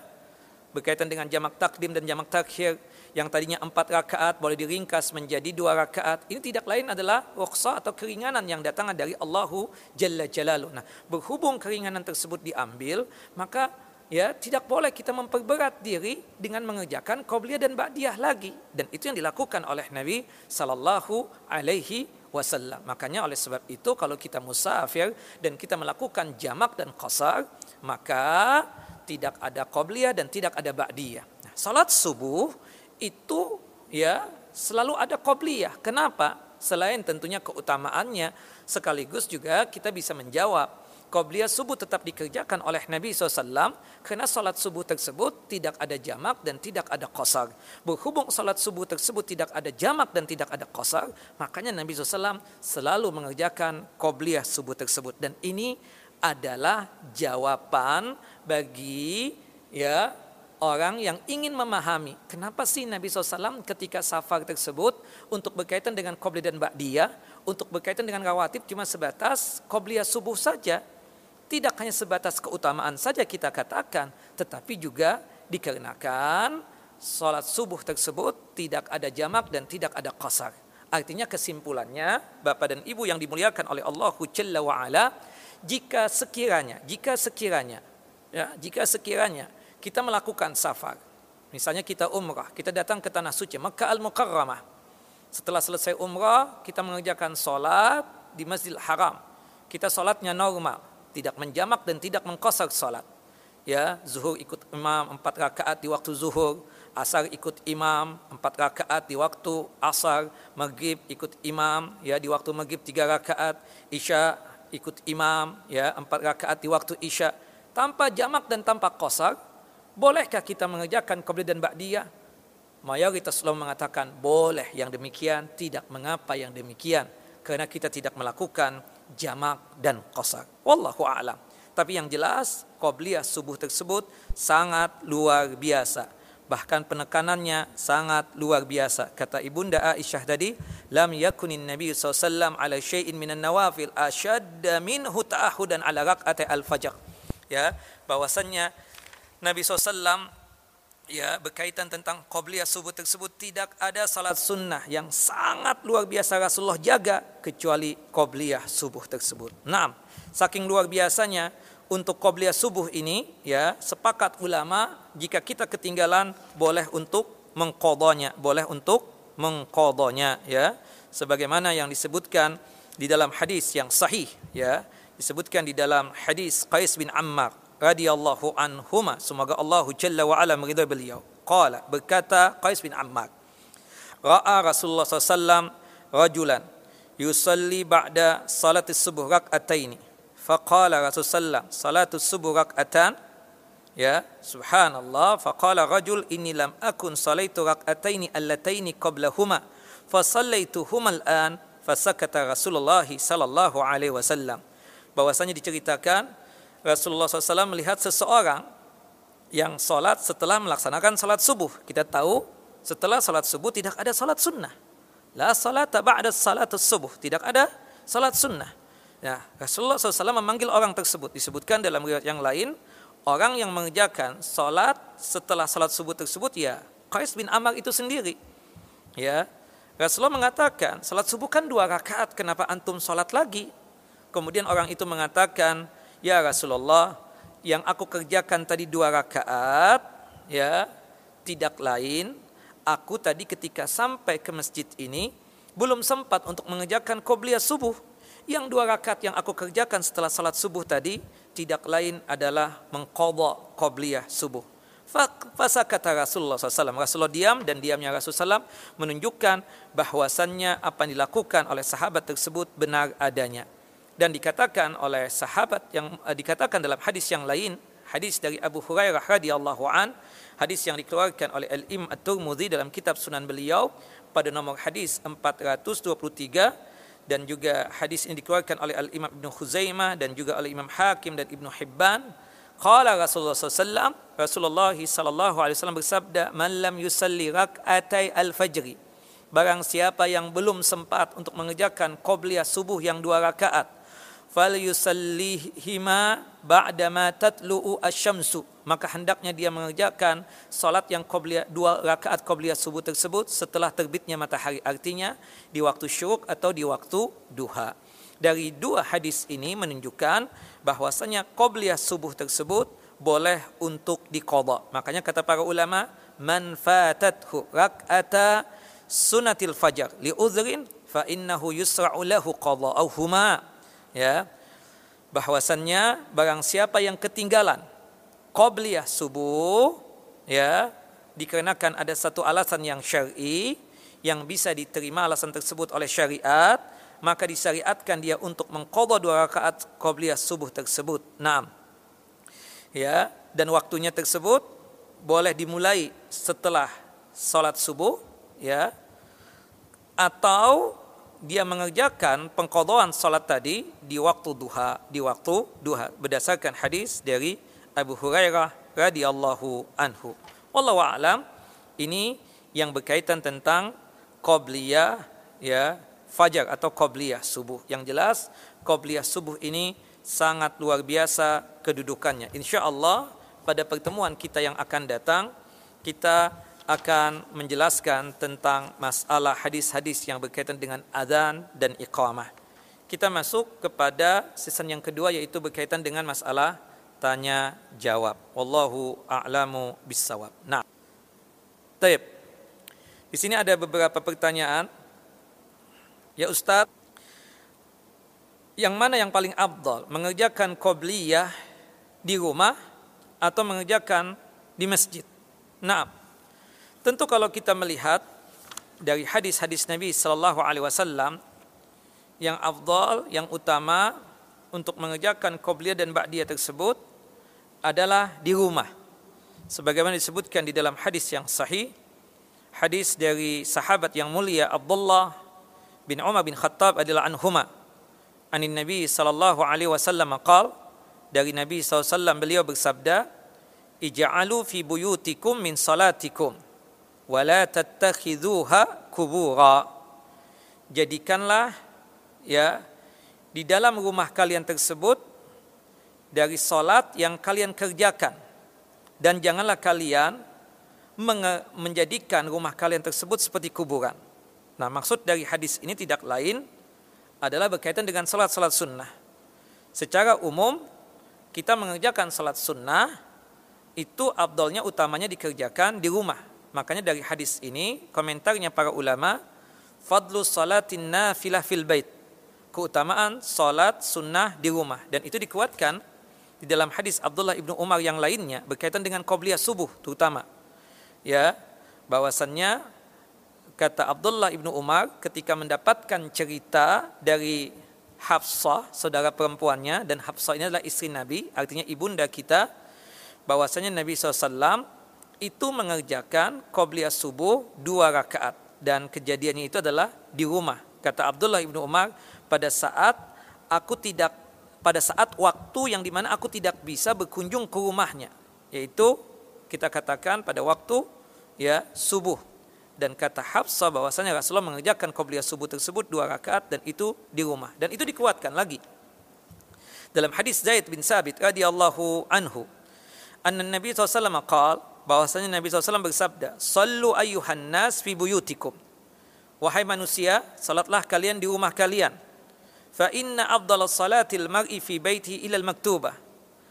A: Berkaitan dengan jamak takdim dan jamak takhir yang tadinya empat rakaat boleh diringkas menjadi dua rakaat. Ini tidak lain adalah rukhsah atau keringanan yang datang dari Allahu Jalla Jalalu. Nah, berhubung keringanan tersebut diambil, maka ya tidak boleh kita memperberat diri dengan mengerjakan qabliyah dan ba'diyah lagi dan itu yang dilakukan oleh Nabi sallallahu alaihi wasallam. Makanya oleh sebab itu kalau kita musafir dan kita melakukan jamak dan qasar, maka tidak ada qabliyah dan tidak ada ba'diyah. Nah, salat subuh itu ya selalu ada qabliyah. Kenapa? Selain tentunya keutamaannya, sekaligus juga kita bisa menjawab Qobliyah subuh tetap dikerjakan oleh Nabi SAW karena salat subuh tersebut tidak ada jamak dan tidak ada qasar. Berhubung salat subuh tersebut tidak ada jamak dan tidak ada qasar, makanya Nabi SAW selalu mengerjakan qobliyah subuh tersebut. Dan ini adalah jawaban bagi ya orang yang ingin memahami kenapa sih Nabi SAW ketika safar tersebut untuk berkaitan dengan qobliyah dan ba'diyah, untuk berkaitan dengan rawatib cuma sebatas qobliyah subuh saja tidak hanya sebatas keutamaan saja kita katakan, tetapi juga dikarenakan sholat subuh tersebut tidak ada jamak dan tidak ada qasar. Artinya kesimpulannya, Bapak dan Ibu yang dimuliakan oleh Allah Jalla wa ala, jika sekiranya, jika sekiranya, ya, jika sekiranya kita melakukan safar, misalnya kita umrah, kita datang ke tanah suci Makkah Al-Mukarramah. Setelah selesai umrah, kita mengerjakan sholat di Masjidil Haram. Kita sholatnya normal tidak menjamak dan tidak mengkosar salat. Ya, zuhur ikut imam empat rakaat di waktu zuhur, asar ikut imam empat rakaat di waktu asar, maghrib ikut imam ya di waktu maghrib tiga rakaat, isya ikut imam ya empat rakaat di waktu isya tanpa jamak dan tanpa kosar. Bolehkah kita mengerjakan qabli dan ba'diyah? Mayoritas ulama mengatakan boleh yang demikian, tidak mengapa yang demikian karena kita tidak melakukan jamak dan qasar. Wallahu a'lam. Tapi yang jelas qobliyah subuh tersebut sangat luar biasa. Bahkan penekanannya sangat luar biasa. Kata Ibunda Aisyah tadi, lam yakunin Nabi SAW ala syai'in minan nawafil asyadda minhu ta'ahudan ala raq'ati al-fajr. Ya, bahwasannya Nabi SAW ya berkaitan tentang qabliyah subuh tersebut tidak ada salat sunnah yang sangat luar biasa Rasulullah jaga kecuali qabliyah subuh tersebut. Nah, saking luar biasanya untuk qabliyah subuh ini ya sepakat ulama jika kita ketinggalan boleh untuk mengqadanya, boleh untuk mengqadanya ya. Sebagaimana yang disebutkan di dalam hadis yang sahih ya. Disebutkan di dalam hadis Qais bin Ammar radhiyallahu anhuma. Semoga Allah jalla wa ala meridai beliau. Qala berkata Qais bin Ammar ra'a Rasulullah SAW rajulan yusalli ba'da salati subuh rak'ataini. Faqala Rasulullah salatu subuh rak'atan? Ya subhanallah. Faqala rajul inni lam akun salaitu rak'ataini allataini qablahuma fasallaituhuma al-an fasakata Rasulullah sallallahu alaihi wasallam. Bahwasanya diceritakan Rasulullah SAW melihat seseorang yang sholat setelah melaksanakan sholat subuh. Kita tahu setelah sholat subuh tidak ada sholat sunnah. La sholat ba'da sholat subuh. Tidak ada sholat sunnah. Ya, Rasulullah SAW memanggil orang tersebut. Disebutkan dalam riwayat yang lain, orang yang mengerjakan sholat setelah sholat subuh tersebut ya Qais bin Amr itu sendiri. Ya, Rasulullah mengatakan, sholat subuh kan dua rakaat, kenapa antum sholat lagi? Kemudian orang itu mengatakan, Ya Rasulullah, yang aku kerjakan tadi dua rakaat, ya tidak lain aku tadi ketika sampai ke masjid ini belum sempat untuk mengerjakan qobliyah subuh. Yang dua rakaat yang aku kerjakan setelah salat subuh tadi tidak lain adalah mengqadha qobliyah subuh. Fasakata Rasulullah SAW. Rasulullah diam dan diamnya Rasulullah SAW menunjukkan bahwasannya apa yang dilakukan oleh sahabat tersebut benar adanya. Dan dikatakan oleh sahabat yang uh, dikatakan dalam hadis yang lain, hadis dari Abu Hurairah radhiyallahu an, hadis yang dikeluarkan oleh Al-Im At-Tirmidzi dalam kitab Sunan beliau pada nomor hadis 423 dan juga hadis ini dikeluarkan oleh Al-Imam Ibn Khuzaimah dan juga oleh Imam Hakim dan Ibn Hibban Qala Rasulullah SAW, Rasulullah sallallahu alaihi wasallam bersabda, "Man lam yusalli rak'atai al-fajri." Barang siapa yang belum sempat untuk mengerjakan qobliyah subuh yang dua rakaat, fal yusallihima ba'dama tatlu'u asy-syamsu. Maka hendaknya dia mengerjakan salat yang qobliyah dua rakaat qobliyah subuh tersebut setelah terbitnya matahari, artinya di waktu syuruk atau di waktu duha. Dari dua hadis ini menunjukkan bahwasanya qobliyah subuh tersebut boleh untuk diqadha. Makanya kata para ulama, man fatathu rak'ata sunatil fajar li fa innahu yusra'u lahu qadha'uhuma. Ya. Bahwasannya barang siapa yang ketinggalan qobliyah subuh ya dikarenakan ada satu alasan yang syar'i yang bisa diterima alasan tersebut oleh syariat maka disyariatkan dia untuk mengqadha dua rakaat qabliyah subuh tersebut. Naam. Ya, dan waktunya tersebut boleh dimulai setelah salat subuh, ya. Atau dia mengerjakan pengqadhaan salat tadi di waktu duha, di waktu duha berdasarkan hadis dari Abu Hurairah radhiyallahu anhu. Wallahu a'lam. Ini yang berkaitan tentang qabliyah ya fajar atau qobliyah subuh. Yang jelas qobliyah subuh ini sangat luar biasa kedudukannya. Insya Allah pada pertemuan kita yang akan datang kita akan menjelaskan tentang masalah hadis-hadis yang berkaitan dengan adzan dan iqamah. Kita masuk kepada season yang kedua yaitu berkaitan dengan masalah tanya jawab. Wallahu a'lamu bissawab. Nah. Taib. Di sini ada beberapa pertanyaan Ya Ustaz, yang mana yang paling abdal? Mengerjakan qobliyah di rumah atau mengerjakan di masjid? Nah, tentu kalau kita melihat dari hadis-hadis Nabi Sallallahu Alaihi Wasallam yang abdal, yang utama untuk mengerjakan qobliyah dan ba'diyah tersebut adalah di rumah. Sebagaimana disebutkan di dalam hadis yang sahih, hadis dari sahabat yang mulia Abdullah bin Umar bin Khattab adalah anhuma anin Nabi sallallahu alaihi wasallam qal dari Nabi SAW beliau bersabda ij'alu fi buyutikum min salatikum wa la tattakhidhuha kubura jadikanlah ya di dalam rumah kalian tersebut dari salat yang kalian kerjakan dan janganlah kalian menjadikan rumah kalian tersebut seperti kuburan Nah maksud dari hadis ini tidak lain adalah berkaitan dengan salat-salat sunnah. Secara umum kita mengerjakan salat sunnah itu abdolnya utamanya dikerjakan di rumah. Makanya dari hadis ini komentarnya para ulama fadlu salatin nafilah fil bait. Keutamaan salat sunnah di rumah. Dan itu dikuatkan di dalam hadis Abdullah ibnu Umar yang lainnya berkaitan dengan qobliyah subuh terutama. Ya bahwasannya kata Abdullah ibnu Umar ketika mendapatkan cerita dari Hafsah, saudara perempuannya, dan Hafsah ini adalah istri Nabi, artinya ibunda kita, bahwasanya Nabi SAW itu mengerjakan qobliyah subuh dua rakaat. Dan kejadiannya itu adalah di rumah. Kata Abdullah ibnu Umar, pada saat aku tidak pada saat waktu yang di mana aku tidak bisa berkunjung ke rumahnya, yaitu kita katakan pada waktu ya subuh. Dan kata Hafsah bahwasanya Rasulullah mengerjakan qobliyah subuh tersebut dua rakaat dan itu di rumah. Dan itu dikuatkan lagi. Dalam hadis Zaid bin Sabit radhiyallahu anhu anna Nabi SAW qal bahwasanya Nabi SAW bersabda sallu ayyuhan nas fi buyutikum. Wahai manusia salatlah kalian di rumah kalian. Fa inna afdal salatil mar'i fi baiti ila al maktubah.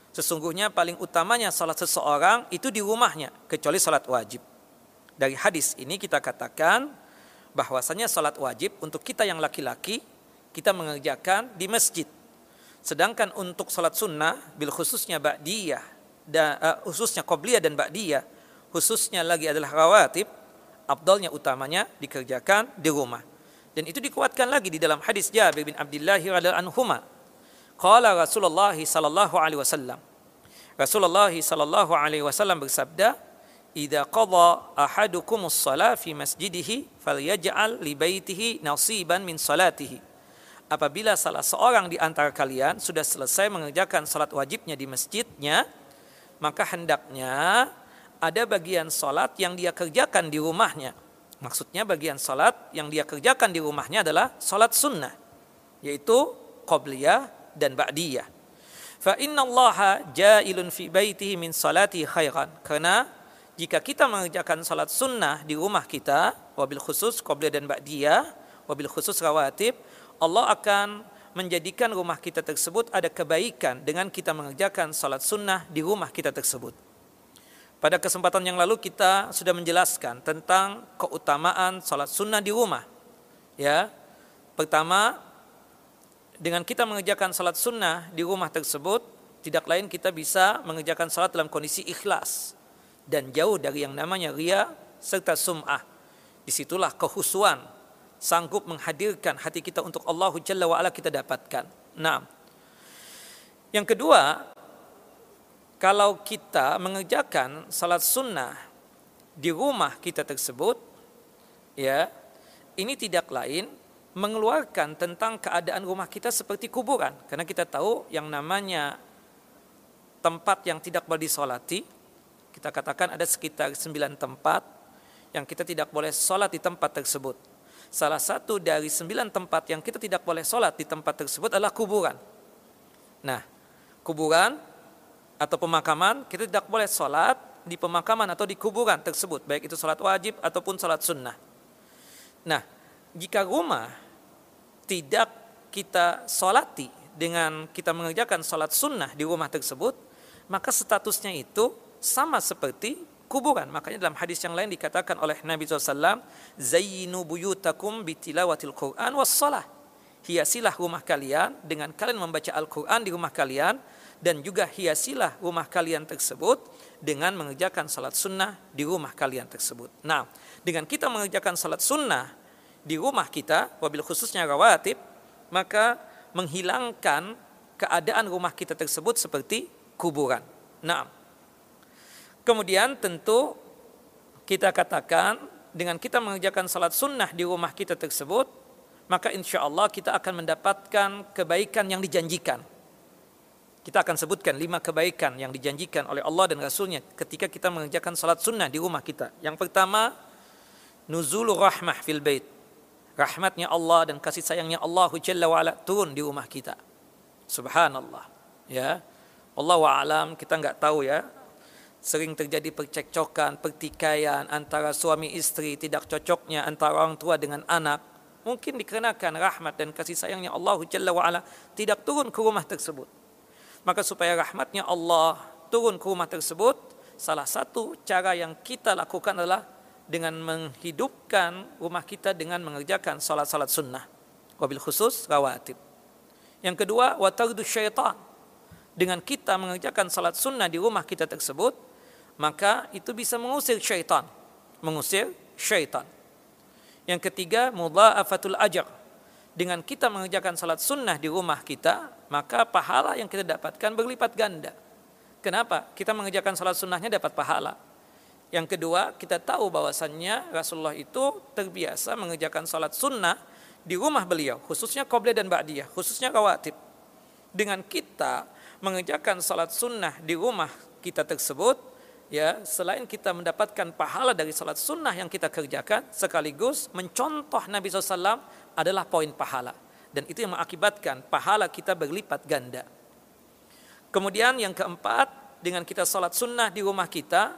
A: Sesungguhnya paling utamanya salat seseorang itu di rumahnya kecuali salat wajib. Dari hadis ini kita katakan bahwasanya salat wajib untuk kita yang laki-laki kita mengerjakan di masjid. Sedangkan untuk salat sunnah bil khususnya ba'diyah dan uh, khususnya qobliyah dan ba'diyah khususnya lagi adalah rawatib afdalnya utamanya dikerjakan di rumah. Dan itu dikuatkan lagi di dalam hadis Jabir bin Abdullah radhiyallahu anhuma. Qala Rasulullah sallallahu alaihi wasallam. Rasulullah sallallahu alaihi wasallam bersabda, idza qada ahadukum as-salah fi masjidihi falyaj'al li baitihi nasiban min salatihi apabila salah seorang di antara kalian sudah selesai mengerjakan salat wajibnya di masjidnya maka hendaknya ada bagian salat yang dia kerjakan di rumahnya. Maksudnya bagian salat yang dia kerjakan di rumahnya adalah salat sunnah yaitu qabliyah dan ba'diyah. Fa inna allaha ja'ilun fi baitihi min salati khairan. Karena jika kita mengerjakan salat sunnah di rumah kita, wabil khusus qobliyah dan ba'diyah, wabil khusus rawatib, Allah akan menjadikan rumah kita tersebut ada kebaikan dengan kita mengerjakan salat sunnah di rumah kita tersebut. Pada kesempatan yang lalu kita sudah menjelaskan tentang keutamaan salat sunnah di rumah. Ya, pertama dengan kita mengerjakan salat sunnah di rumah tersebut, tidak lain kita bisa mengerjakan salat dalam kondisi ikhlas dan jauh dari yang namanya ria serta sum'ah. Di situlah kehusuan sanggup menghadirkan hati kita untuk Allah Jalla wa'ala kita dapatkan. Nah, yang kedua, kalau kita mengerjakan salat sunnah di rumah kita tersebut, ya, ini tidak lain mengeluarkan tentang keadaan rumah kita seperti kuburan. Karena kita tahu yang namanya tempat yang tidak boleh disolati, kita katakan ada sekitar sembilan tempat yang kita tidak boleh sholat di tempat tersebut. Salah satu dari sembilan tempat yang kita tidak boleh sholat di tempat tersebut adalah kuburan. Nah, kuburan atau pemakaman kita tidak boleh sholat di pemakaman atau di kuburan tersebut, baik itu sholat wajib ataupun sholat sunnah. Nah, jika rumah tidak kita sholati dengan kita mengerjakan sholat sunnah di rumah tersebut, maka statusnya itu sama seperti kuburan. Makanya dalam hadis yang lain dikatakan oleh Nabi SAW, Zayyinu buyutakum bitilawatil Qur'an was salah. Hiasilah rumah kalian dengan kalian membaca Al-Quran di rumah kalian dan juga hiasilah rumah kalian tersebut dengan mengerjakan salat sunnah di rumah kalian tersebut. Nah, dengan kita mengerjakan salat sunnah di rumah kita, wabil khususnya rawatib, maka menghilangkan keadaan rumah kita tersebut seperti kuburan. Nah, Kemudian tentu kita katakan dengan kita mengerjakan salat sunnah di rumah kita tersebut, maka insya Allah kita akan mendapatkan kebaikan yang dijanjikan. Kita akan sebutkan lima kebaikan yang dijanjikan oleh Allah dan Rasulnya ketika kita mengerjakan salat sunnah di rumah kita. Yang pertama, nuzul rahmah fil bait. Rahmatnya Allah dan kasih sayangnya Allah Jalla wa'ala turun di rumah kita. Subhanallah. Ya. Allah wa'alam kita nggak tahu ya sering terjadi percekcokan, pertikaian antara suami istri, tidak cocoknya antara orang tua dengan anak, mungkin dikarenakan rahmat dan kasih sayangnya Allah Jalla tidak turun ke rumah tersebut. Maka supaya rahmatnya Allah turun ke rumah tersebut, salah satu cara yang kita lakukan adalah dengan menghidupkan rumah kita dengan mengerjakan salat-salat sunnah. Wabil khusus rawatib. Yang kedua, watardu syaitan. Dengan kita mengerjakan salat sunnah di rumah kita tersebut, maka itu bisa mengusir syaitan. Mengusir syaitan. Yang ketiga mudha'afatul ajr. Dengan kita mengerjakan salat sunnah di rumah kita maka pahala yang kita dapatkan berlipat ganda. Kenapa? Kita mengerjakan salat sunnahnya dapat pahala. Yang kedua kita tahu bahwasannya Rasulullah itu terbiasa mengerjakan salat sunnah di rumah beliau khususnya qobliyah dan ba'diyah khususnya rawatib. Dengan kita mengerjakan salat sunnah di rumah kita tersebut ya selain kita mendapatkan pahala dari salat sunnah yang kita kerjakan sekaligus mencontoh Nabi SAW adalah poin pahala. Dan itu yang mengakibatkan pahala kita berlipat ganda. Kemudian yang keempat dengan kita salat sunnah di rumah kita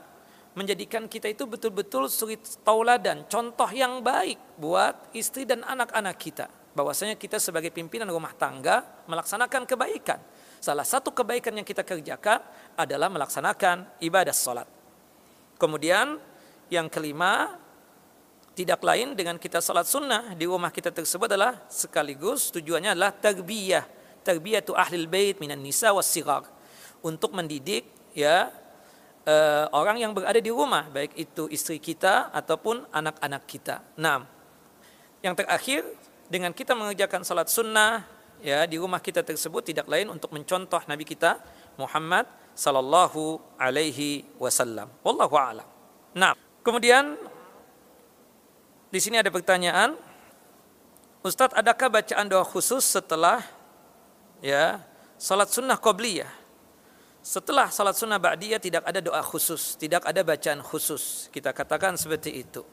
A: menjadikan kita itu betul-betul suri tauladan contoh yang baik buat istri dan anak-anak kita. Bahwasanya kita sebagai pimpinan rumah tangga melaksanakan kebaikan Salah satu kebaikan yang kita kerjakan adalah melaksanakan ibadah salat. Kemudian yang kelima tidak lain dengan kita salat sunnah di rumah kita tersebut adalah sekaligus tujuannya adalah tarbiyah tarbiyatu ahlil bait minan nisa was sigar untuk mendidik ya uh, orang yang berada di rumah baik itu istri kita ataupun anak-anak kita. Nah, yang terakhir dengan kita mengerjakan salat sunnah ya di rumah kita tersebut tidak lain untuk mencontoh Nabi kita Muhammad sallallahu alaihi wasallam. Wallahu a'lam. Nah, kemudian di sini ada pertanyaan, Ustadz adakah bacaan doa khusus setelah ya salat sunnah qobliyah? Setelah salat sunnah ba'diyah tidak ada doa khusus, tidak ada bacaan khusus. Kita katakan seperti itu.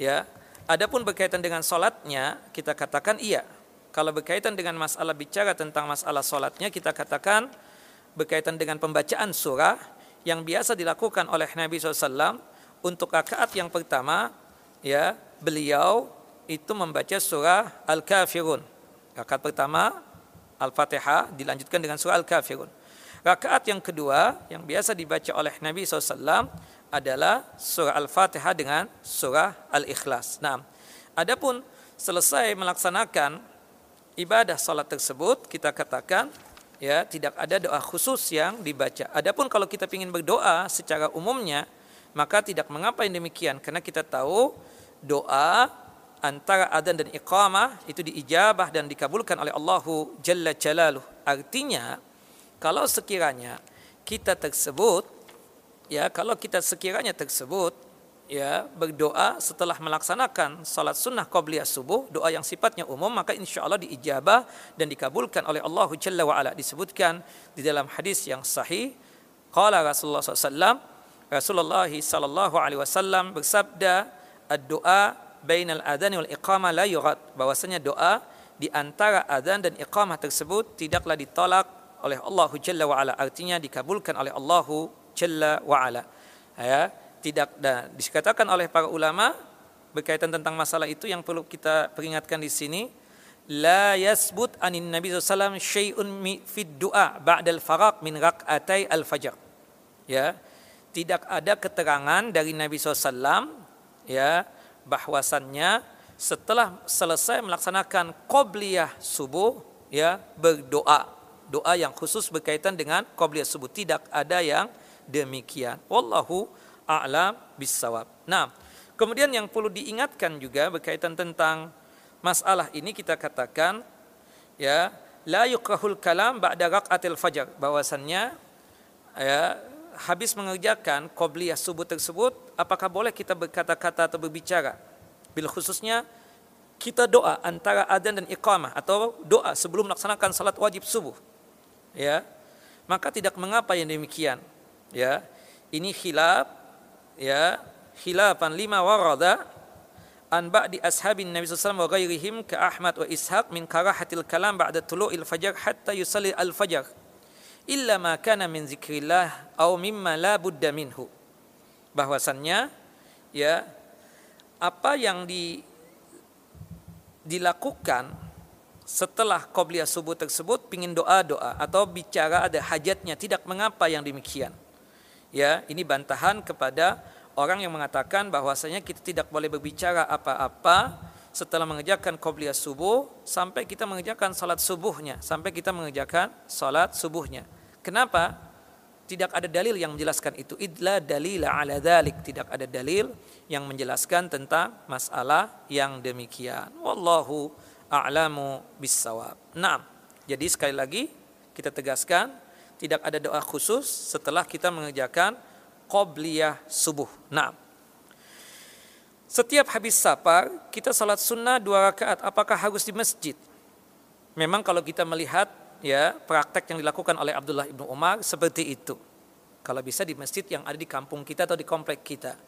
A: Ya, adapun berkaitan dengan salatnya kita katakan iya. Kalau berkaitan dengan masalah bicara tentang masalah salatnya kita katakan berkaitan dengan pembacaan surah yang biasa dilakukan oleh Nabi SAW untuk rakaat yang pertama ya beliau itu membaca surah Al-Kafirun. Rakaat pertama Al-Fatihah dilanjutkan dengan surah Al-Kafirun. Rakaat yang kedua yang biasa dibaca oleh Nabi SAW adalah surah Al-Fatihah dengan surah Al-Ikhlas. Nah, adapun selesai melaksanakan ibadah salat tersebut, kita katakan ya tidak ada doa khusus yang dibaca. Adapun kalau kita ingin berdoa secara umumnya, maka tidak mengapa yang demikian karena kita tahu doa antara adzan dan iqamah itu diijabah dan dikabulkan oleh Allahu Jalla Jalaluh. Artinya kalau sekiranya kita tersebut ya kalau kita sekiranya tersebut ya berdoa setelah melaksanakan salat sunnah qabliyah subuh doa yang sifatnya umum maka insya Allah diijabah dan dikabulkan oleh Allah Jalla wa ala. Disebutkan di dalam hadis yang sahih qala Rasulullah SAW Rasulullah sallallahu alaihi wasallam bersabda doa bainal adhan wal iqamah la yurad bahwasanya doa di antara adzan dan iqamah tersebut tidaklah ditolak oleh Allah Jalla wa ala. Artinya dikabulkan oleh Allah Jalla wa ala. Ya tidak dan dikatakan oleh para ulama berkaitan tentang masalah itu yang perlu kita peringatkan di sini la yasbut anin nabi sallallahu syai'un fid du'a ba'dal faraq min raq'atai al fajr ya tidak ada keterangan dari Nabi SAW ya bahwasannya setelah selesai melaksanakan qobliyah subuh ya berdoa. Doa yang khusus berkaitan dengan qobliyah subuh. Tidak ada yang demikian. Wallahu a'lam bisawab nah kemudian yang perlu diingatkan juga berkaitan tentang masalah ini kita katakan ya la yukrahul kalam ba'da raqatil fajar bahwasannya ya habis mengerjakan qobliyah subuh tersebut, apakah boleh kita berkata-kata atau berbicara? Bila khususnya kita doa antara adzan dan iqamah atau doa sebelum melaksanakan salat wajib subuh. Ya. Maka tidak mengapa yang demikian. Ya. Ini khilaf ya, khilafan lima warada an ba'di ashabin Nabi sallallahu wa ghairihim ka Ahmad wa Ishaq min karahatil kalam ba'da tulu'il fajar hatta yusalli al-fajr illa ma kana min zikrillah au mimma la budda minhu. Bahwasannya ya apa yang di dilakukan setelah qobliyah subuh tersebut pingin doa-doa atau bicara ada hajatnya tidak mengapa yang demikian ya ini bantahan kepada orang yang mengatakan bahwasanya kita tidak boleh berbicara apa-apa setelah mengerjakan qobliyah subuh sampai kita mengerjakan salat subuhnya sampai kita mengerjakan salat subuhnya. Kenapa? Tidak ada dalil yang menjelaskan itu. Idla dalila ala dalik tidak ada dalil yang menjelaskan tentang masalah yang demikian. Wallahu a'lamu bissawab. Nah jadi sekali lagi kita tegaskan tidak ada doa khusus setelah kita mengerjakan qobliyah subuh nah setiap habis safar, kita salat sunnah dua rakaat. Apakah harus di masjid? Memang kalau kita melihat ya praktek yang dilakukan oleh Abdullah ibnu Umar seperti itu. Kalau bisa di masjid yang ada di kampung kita atau di komplek kita.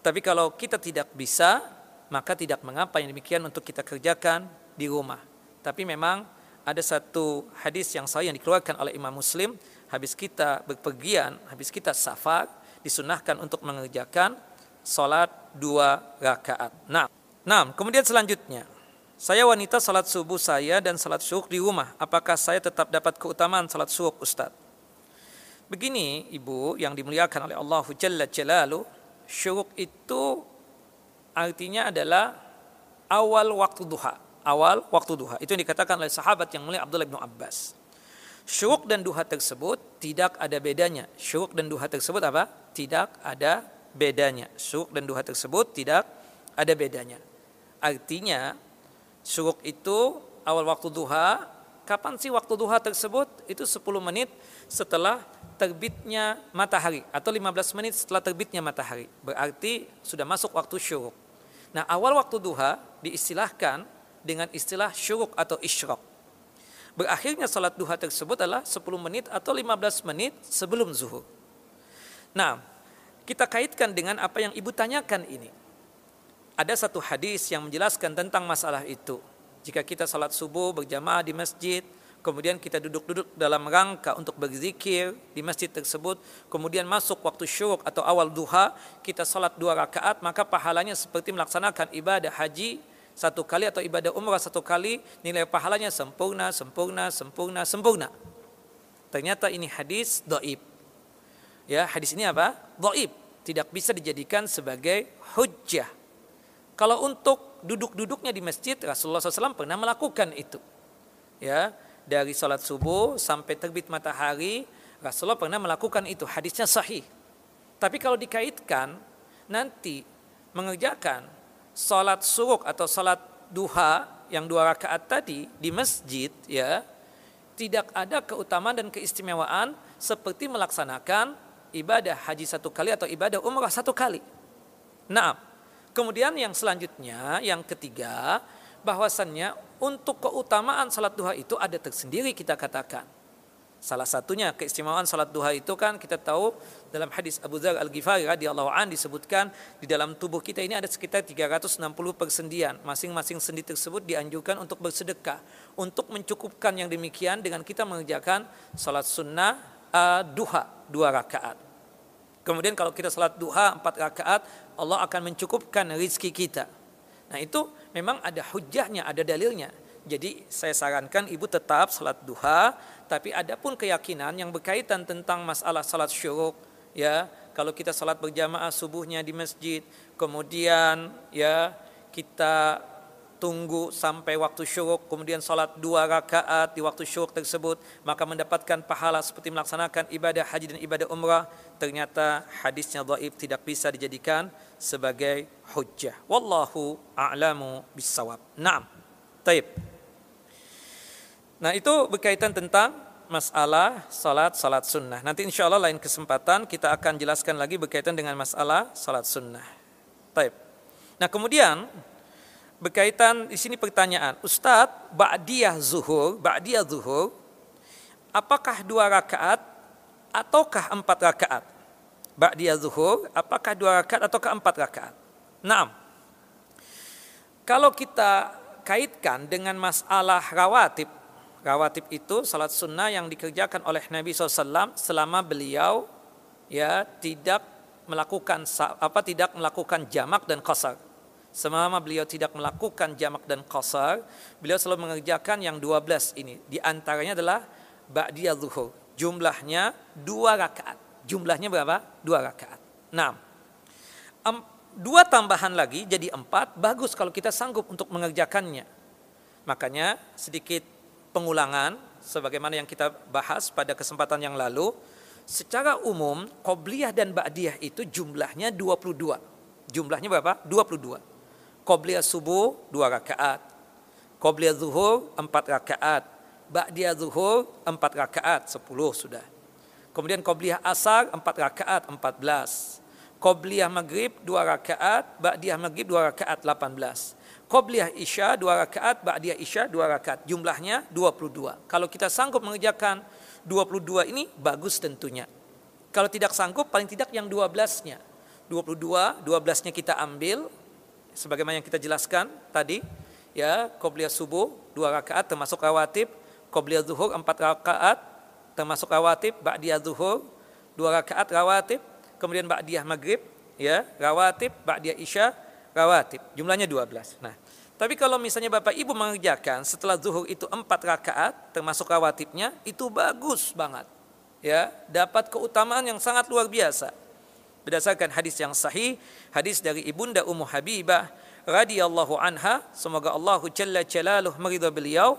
A: Tapi kalau kita tidak bisa, maka tidak mengapa yang demikian untuk kita kerjakan di rumah. Tapi memang ada satu hadis yang saya yang dikeluarkan oleh Imam Muslim, habis kita berpergian, habis kita safar, disunahkan untuk mengerjakan salat dua rakaat. Nah, nah kemudian selanjutnya, saya wanita salat subuh saya dan salat syuruk di rumah. Apakah saya tetap dapat keutamaan salat syuruk Ustaz? Begini ibu yang dimuliakan oleh Allah Jalla Jalalu, syuruk itu artinya adalah awal waktu duha. Awal waktu duha. Itu yang dikatakan oleh sahabat yang mulia Abdullah bin Abbas. Syuruk dan duha tersebut tidak ada bedanya. Syuruk dan duha tersebut apa? Tidak ada bedanya. Syuruk dan duha tersebut tidak ada bedanya. Artinya syuruk itu awal waktu duha. Kapan sih waktu duha tersebut? Itu 10 menit setelah terbitnya matahari atau 15 menit setelah terbitnya matahari. Berarti sudah masuk waktu syuruk. Nah, awal waktu duha diistilahkan dengan istilah syuruk atau isyrok. Berakhirnya salat duha tersebut adalah 10 menit atau 15 menit sebelum zuhur. Nah, kita kaitkan dengan apa yang ibu tanyakan ini ada satu hadis yang menjelaskan tentang masalah itu. Jika kita salat subuh berjamaah di masjid, kemudian kita duduk-duduk dalam rangka untuk berzikir di masjid tersebut, kemudian masuk waktu syuruk atau awal duha, kita salat dua rakaat, maka pahalanya seperti melaksanakan ibadah haji satu kali atau ibadah umrah satu kali, nilai pahalanya sempurna, sempurna, sempurna, sempurna. Ternyata ini hadis doib. Ya, hadis ini apa? Doib. Tidak bisa dijadikan sebagai hujjah kalau untuk duduk-duduknya di masjid, Rasulullah SAW pernah melakukan itu. Ya, dari salat subuh sampai terbit matahari, Rasulullah pernah melakukan itu. Hadisnya sahih. Tapi kalau dikaitkan nanti mengerjakan salat suruk atau salat duha yang dua rakaat tadi di masjid, ya, tidak ada keutamaan dan keistimewaan seperti melaksanakan ibadah haji satu kali atau ibadah umrah satu kali. Nah, Kemudian yang selanjutnya, yang ketiga, bahwasannya untuk keutamaan salat duha itu ada tersendiri kita katakan. Salah satunya keistimewaan salat duha itu kan kita tahu dalam hadis Abu Dzar Al-Ghifari radhiyallahu an disebutkan di dalam tubuh kita ini ada sekitar 360 persendian. Masing-masing sendi tersebut dianjurkan untuk bersedekah untuk mencukupkan yang demikian dengan kita mengerjakan salat sunnah uh, duha dua rakaat. Kemudian kalau kita salat duha empat rakaat Allah akan mencukupkan rizki kita. Nah itu memang ada hujahnya, ada dalilnya. Jadi saya sarankan ibu tetap salat duha, tapi ada pun keyakinan yang berkaitan tentang masalah salat syuruk, ya. Kalau kita salat berjamaah subuhnya di masjid, kemudian ya kita tunggu sampai waktu syuruk kemudian salat dua rakaat di waktu syuruk tersebut maka mendapatkan pahala seperti melaksanakan ibadah haji dan ibadah umrah. Ternyata hadisnya dhaif tidak bisa dijadikan sebagai hujjah. Wallahu a'lamu bisawab na'am. Taib nah itu berkaitan tentang masalah salat salat sunnah nanti insya Allah lain kesempatan kita akan jelaskan lagi berkaitan dengan masalah salat sunnah taib nah kemudian berkaitan di sini pertanyaan, Ustadz, ba'diyah zuhur, ba'diyah zuhur, apakah dua rakaat ataukah empat rakaat? Ba'diyah zuhur, apakah dua rakaat ataukah empat rakaat? Naam. Kalau kita kaitkan dengan masalah rawatib, rawatib itu salat sunnah yang dikerjakan oleh Nabi SAW selama beliau ya tidak melakukan apa tidak melakukan jamak dan qasar Selama beliau tidak melakukan jamak dan qasar, beliau selalu mengerjakan yang 12 ini. Di antaranya adalah ba'diyah zuhur. Jumlahnya dua rakaat. Jumlahnya berapa? Dua rakaat. Nah, dua tambahan lagi jadi empat. Bagus kalau kita sanggup untuk mengerjakannya. Makanya sedikit pengulangan sebagaimana yang kita bahas pada kesempatan yang lalu. Secara umum, qobliyah dan ba'diyah itu jumlahnya 22. Jumlahnya berapa? 22. Qobliyah subuh dua rakaat. Qobliyah zuhur empat rakaat. Ba'diyah zuhur empat rakaat, sepuluh sudah. Kemudian Qobliyah asar empat rakaat, empat belas. Qobliyah maghrib dua rakaat, Ba'diyah maghrib dua rakaat, delapan belas. Qobliyah isya dua rakaat, Ba'diyah isya dua rakaat. Jumlahnya dua puluh dua. Kalau kita sanggup mengerjakan dua puluh dua ini, bagus tentunya. Kalau tidak sanggup, paling tidak yang dua belasnya. Dua puluh dua, dua belasnya kita ambil, sebagaimana yang kita jelaskan tadi ya qobliyah subuh dua rakaat termasuk rawatib qobliyah zuhur empat rakaat termasuk rawatib ba'diyah zuhur dua rakaat rawatib kemudian ba'diyah maghrib ya rawatib ba'diyah isya rawatib jumlahnya 12 nah tapi kalau misalnya Bapak Ibu mengerjakan setelah zuhur itu empat rakaat termasuk rawatibnya itu bagus banget. Ya dapat keutamaan yang sangat luar biasa. Berdasarkan hadis yang sahih, hadis dari Ibunda Ummu Habibah radhiyallahu anha, semoga Allah jalla jalaluhu meridha beliau,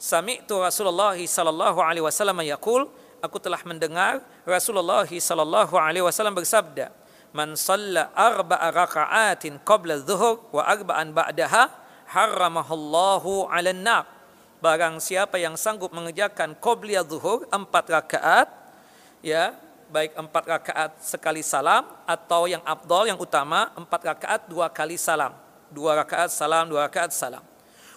A: sami'tu Rasulullah sallallahu alaihi wasallam yaqul, aku telah mendengar Rasulullah sallallahu alaihi wasallam bersabda, "Man shalla arba'a raka'atin qabla dhuhur wa arba'an ba'daha, harramahallahu 'alan nar." Barang siapa yang sanggup mengerjakan qobliyah zuhur empat rakaat, ya baik empat rakaat sekali salam atau yang abdol yang utama empat rakaat dua kali salam, dua rakaat salam dua rakaat salam.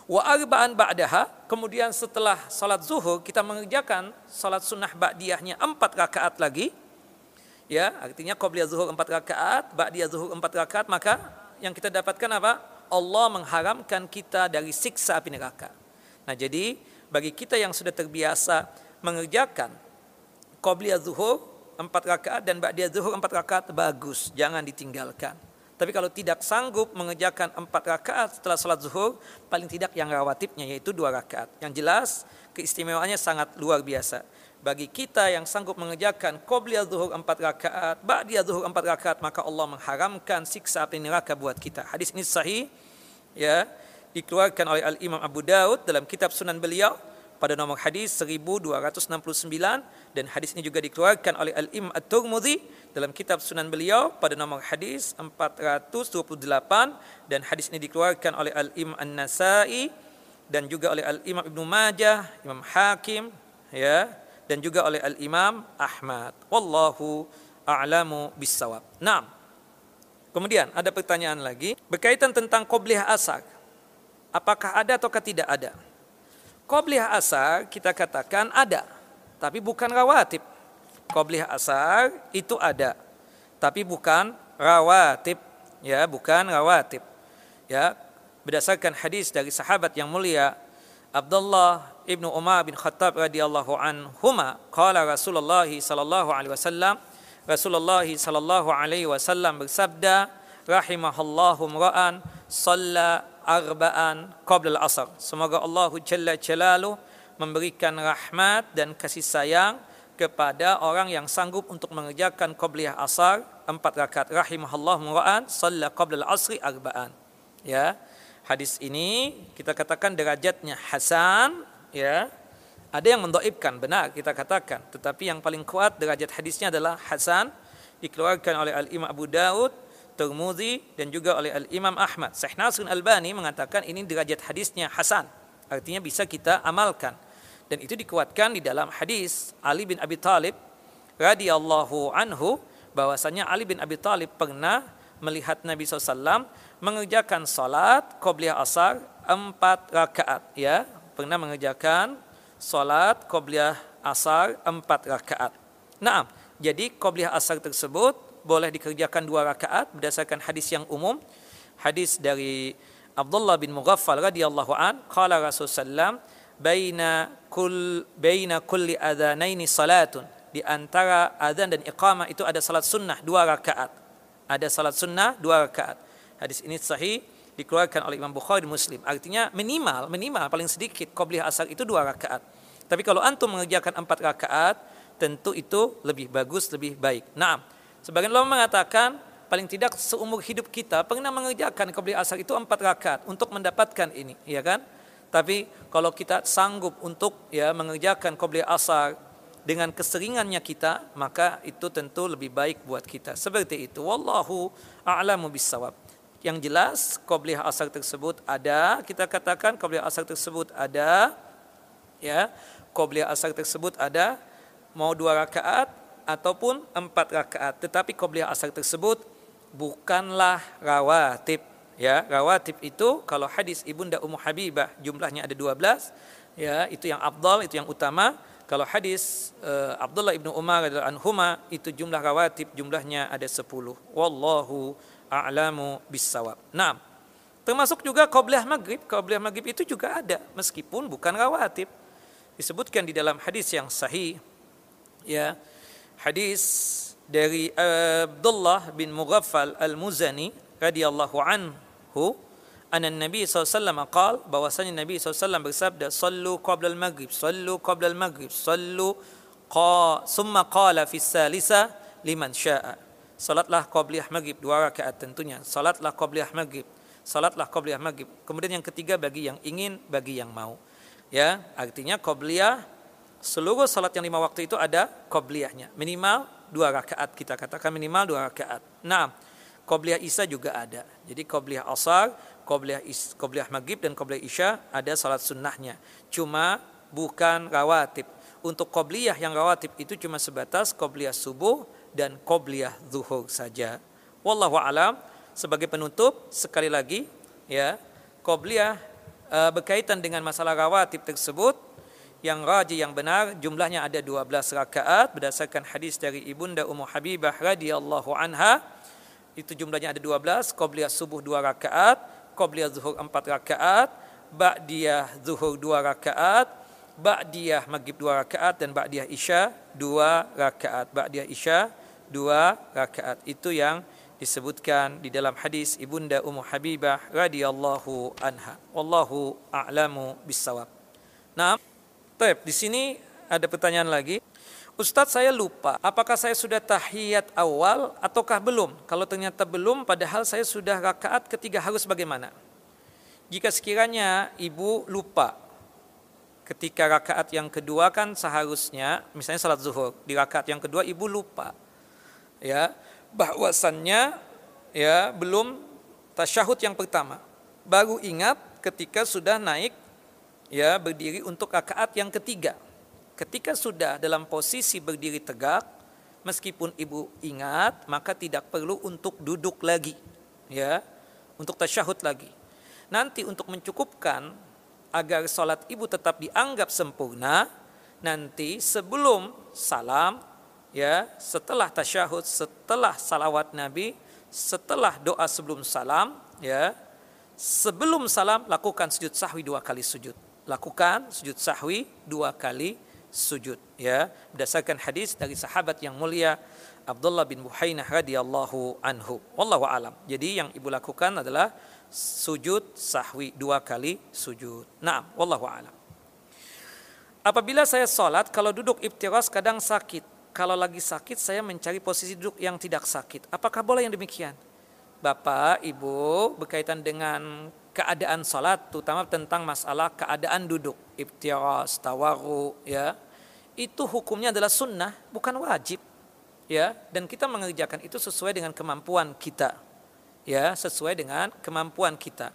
A: Wa arba'an ba'daha, kemudian setelah salat zuhur kita mengerjakan salat sunnah ba'diyahnya empat rakaat lagi, ya artinya qobliyah zuhur empat rakaat, ba'diyah zuhur empat rakaat, maka yang kita dapatkan apa? Allah mengharamkan kita dari siksa api neraka. Nah jadi bagi kita yang sudah terbiasa mengerjakan qobliyah zuhur empat rakaat dan ba'diyah zuhur empat rakaat bagus, jangan ditinggalkan. Tapi kalau tidak sanggup mengerjakan empat rakaat setelah sholat zuhur, paling tidak yang rawatibnya yaitu dua rakaat. Yang jelas keistimewaannya sangat luar biasa. Bagi kita yang sanggup mengerjakan qobliyah zuhur empat rakaat, ba'diyah zuhur empat rakaat, maka Allah mengharamkan siksa api neraka buat kita. Hadis ini sahih, ya dikeluarkan oleh Al Imam Abu Daud dalam kitab Sunan beliau pada nomor hadis 1269 dan hadis ini juga dikeluarkan oleh Al Imam At-Tirmidzi dalam kitab Sunan beliau pada nomor hadis 428 dan hadis ini dikeluarkan oleh Al Imam An-Nasa'i dan juga oleh Al Imam Ibnu Majah, Imam Hakim ya dan juga oleh Al Imam Ahmad. Wallahu a'lamu bissawab. Naam. Kemudian ada pertanyaan lagi berkaitan tentang qobliyah asar apakah ada ataukah tidak ada? Qobliyah asar kita katakan ada, tapi bukan rawatib. Qobliyah asar itu ada, tapi bukan rawatib, ya, bukan rawatib. Ya, berdasarkan hadis dari sahabat yang mulia Abdullah ibnu Umar bin Khattab radhiyallahu anhuma, qala Rasulullah sallallahu alaihi wasallam, Rasulullah sallallahu alaihi wasallam bersabda, rahimahallahu ra'an salla arba'an qabla al-asr. Semoga Allah Jalla Jalalu memberikan rahmat dan kasih sayang kepada orang yang sanggup untuk mengerjakan qabliyah asar empat rakaat. Rahimahullah mura'an salla qabla al-asri arba'an. Ya hadis ini kita katakan derajatnya hasan ya ada yang mendoibkan benar kita katakan tetapi yang paling kuat derajat hadisnya adalah hasan dikeluarkan oleh al-imam Abu Daud Tirmidzi dan juga oleh Al Imam Ahmad. Syekh Nasr Albani mengatakan ini derajat hadisnya hasan. Artinya bisa kita amalkan. Dan itu dikuatkan di dalam hadis Ali bin Abi Talib radhiyallahu anhu bahwasanya Ali bin Abi Talib pernah melihat Nabi SAW mengerjakan salat qobliyah asar empat rakaat ya pernah mengerjakan salat qobliyah asar empat rakaat. Nah, jadi qobliyah asar tersebut boleh dikerjakan dua rakaat berdasarkan hadis yang umum. Hadis dari Abdullah bin Mughaffal radhiyallahu an qala Rasulullah baina kul baina kulli salatun. Di antara adzan dan iqamah itu ada salat sunnah dua rakaat. Ada salat sunnah dua rakaat. Hadis ini sahih dikeluarkan oleh Imam Bukhari Muslim artinya minimal minimal paling sedikit qabliyah asar itu dua rakaat tapi kalau antum mengerjakan empat rakaat tentu itu lebih bagus lebih baik nah Sebagian ulama mengatakan paling tidak seumur hidup kita pernah mengerjakan qabliyah asar itu empat rakaat untuk mendapatkan ini, ya kan? Tapi kalau kita sanggup untuk ya mengerjakan qabliyah asar dengan keseringannya kita, maka itu tentu lebih baik buat kita. Seperti itu. Wallahu a'lamu bissawab. Yang jelas qabliyah asar tersebut ada, kita katakan qabliyah asar tersebut ada ya. Qabliyah asar tersebut ada mau dua rakaat ataupun empat rakaat. Tetapi qobliyah asar tersebut bukanlah rawatib. Ya, rawatib itu kalau hadis ibunda Ummu Habibah jumlahnya ada 12, ya, itu yang abdal, itu yang utama. Kalau hadis uh, Abdullah ibnu Umar radhiyallahu anhuma itu jumlah rawatib jumlahnya ada 10. Wallahu a'lamu bissawab. Nah, termasuk juga qobliyah maghrib. Qobliyah maghrib itu juga ada meskipun bukan rawatib. Disebutkan di dalam hadis yang sahih ya hadis dari Abdullah bin Mughaffal Al-Muzani radhiyallahu anhu anna Nabi SAW qal bahwasanya Nabi SAW bersabda sallu qabla al-maghrib sallu qabla al-maghrib sallu qa summa qala fi salisa liman syaa salatlah qabliyah maghrib dua rakaat tentunya. Salatlah qabliyah maghrib salatlah qabliyah maghrib. Kemudian yang ketiga bagi yang ingin bagi yang mau. Ya artinya qabliyah seluruh salat yang lima waktu itu ada qabliyahnya minimal dua rakaat kita katakan minimal dua rakaat. Nah qabliyah isya juga ada. Jadi qabliyah asar qabliyah is, qabliyah maghrib dan qabliyah isya ada salat sunnahnya. Cuma bukan rawatib. Untuk qabliyah yang rawatib itu cuma sebatas qabliyah subuh dan qobliyah zuhur saja. Wallahu alam. Sebagai penutup sekali lagi ya qobliyah e, berkaitan dengan masalah rawatib tersebut yang raji yang benar jumlahnya ada 12 rakaat berdasarkan hadis dari ibunda Ummu Habibah radhiyallahu anha. Itu jumlahnya ada 12 qobliyah subuh 2 rakaat qobliyah zuhur 4 rakaat ba'diyah zuhur 2 rakaat ba'diyah maghrib 2 rakaat dan ba'diyah isya 2 rakaat. Ba'diyah isya dua rakaat itu yang disebutkan di dalam hadis ibunda Ummu Habibah radhiyallahu anha. Wallahu a'lamu bissawab. Nah, Tep, di sini ada pertanyaan lagi. Ustadz saya lupa, apakah saya sudah tahiyat awal ataukah belum? Kalau ternyata belum, padahal saya sudah rakaat ketiga harus bagaimana? Jika sekiranya ibu lupa, ketika rakaat yang kedua kan seharusnya, misalnya salat zuhur, di rakaat yang kedua ibu lupa ya bahwasannya ya belum tasyahud yang pertama. Baru ingat ketika sudah naik ya berdiri untuk rakaat yang ketiga. Ketika sudah dalam posisi berdiri tegak meskipun ibu ingat maka tidak perlu untuk duduk lagi ya untuk tasyahud lagi. Nanti untuk mencukupkan agar sholat ibu tetap dianggap sempurna nanti sebelum salam ya setelah tasyahud setelah salawat nabi setelah doa sebelum salam ya sebelum salam lakukan sujud sahwi dua kali sujud. Lakukan sujud sahwi dua kali sujud ya. Berdasarkan hadis dari sahabat yang mulia Abdullah bin Buhainah radhiyallahu anhu. Wallahu alam. Jadi yang ibu lakukan adalah sujud sahwi dua kali sujud. Nah wallahu alam. Apabila saya sholat kalau duduk iftiras kadang sakit kalau lagi sakit saya mencari posisi duduk yang tidak sakit. Apakah boleh yang demikian? Bapak, Ibu berkaitan dengan keadaan salat terutama tentang masalah keadaan duduk, iftiras, tawaru ya. Itu hukumnya adalah sunnah, bukan wajib. Ya, dan kita mengerjakan itu sesuai dengan kemampuan kita. Ya, sesuai dengan kemampuan kita.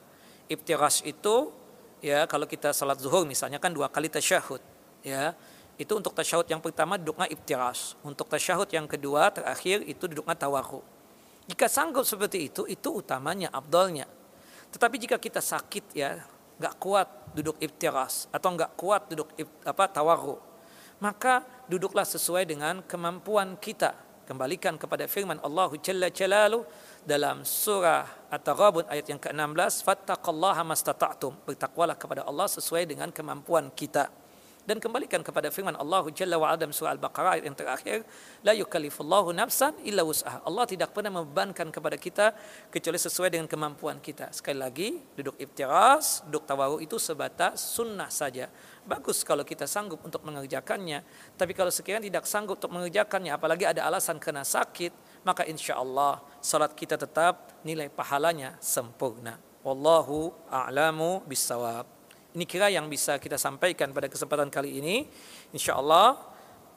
A: Iftiras itu ya kalau kita salat zuhur misalnya kan dua kali tasyahud ya itu untuk tasyahud yang pertama duduknya iftiras. Untuk tasyahud yang kedua terakhir itu duduknya tawaku. Jika sanggup seperti itu, itu utamanya, abdolnya. Tetapi jika kita sakit ya, nggak kuat duduk iftiras atau nggak kuat duduk apa tawaku, maka duduklah sesuai dengan kemampuan kita. Kembalikan kepada firman Allah Jalla Jalalu dalam surah At-Taghabun ayat yang ke-16, "Fattaqullaha mastata'tum." Bertakwalah kepada Allah sesuai dengan kemampuan kita dan kembalikan kepada firman Allah Jalla wa Adam surah Al-Baqarah yang terakhir la yukallifullahu nafsan illa wus'aha. Allah tidak pernah membebankan kepada kita kecuali sesuai dengan kemampuan kita. Sekali lagi duduk iftiras duduk tawaru itu sebatas sunnah saja. Bagus kalau kita sanggup untuk mengerjakannya. Tapi kalau sekiranya tidak sanggup untuk mengerjakannya apalagi ada alasan kena sakit maka insya Allah salat kita tetap nilai pahalanya sempurna. Wallahu a'lamu bisawab ini kira yang bisa kita sampaikan pada kesempatan kali ini. Insya Allah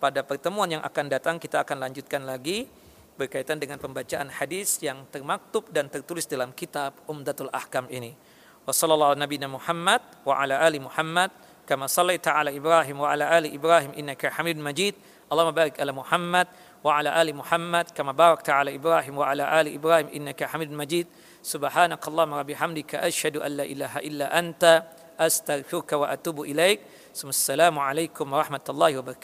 A: pada pertemuan yang akan datang kita akan lanjutkan lagi berkaitan dengan pembacaan hadis yang termaktub dan tertulis dalam kitab Umdatul Ahkam ini. Wassallallahu Nabi Muhammad wa ala ali Muhammad kama sallaita ala Ibrahim wa ala ali Ibrahim innaka Hamidun Majid. Allahumma barik ala Muhammad wa ala ali Muhammad kama barakta ala Ibrahim wa ala ali Ibrahim innaka Hamidun Majid. Subhanakallahumma wa bihamdika asyhadu an la ilaha illa anta أستغفرك وأتوب إليك. السلام عليكم ورحمة الله وبركاته.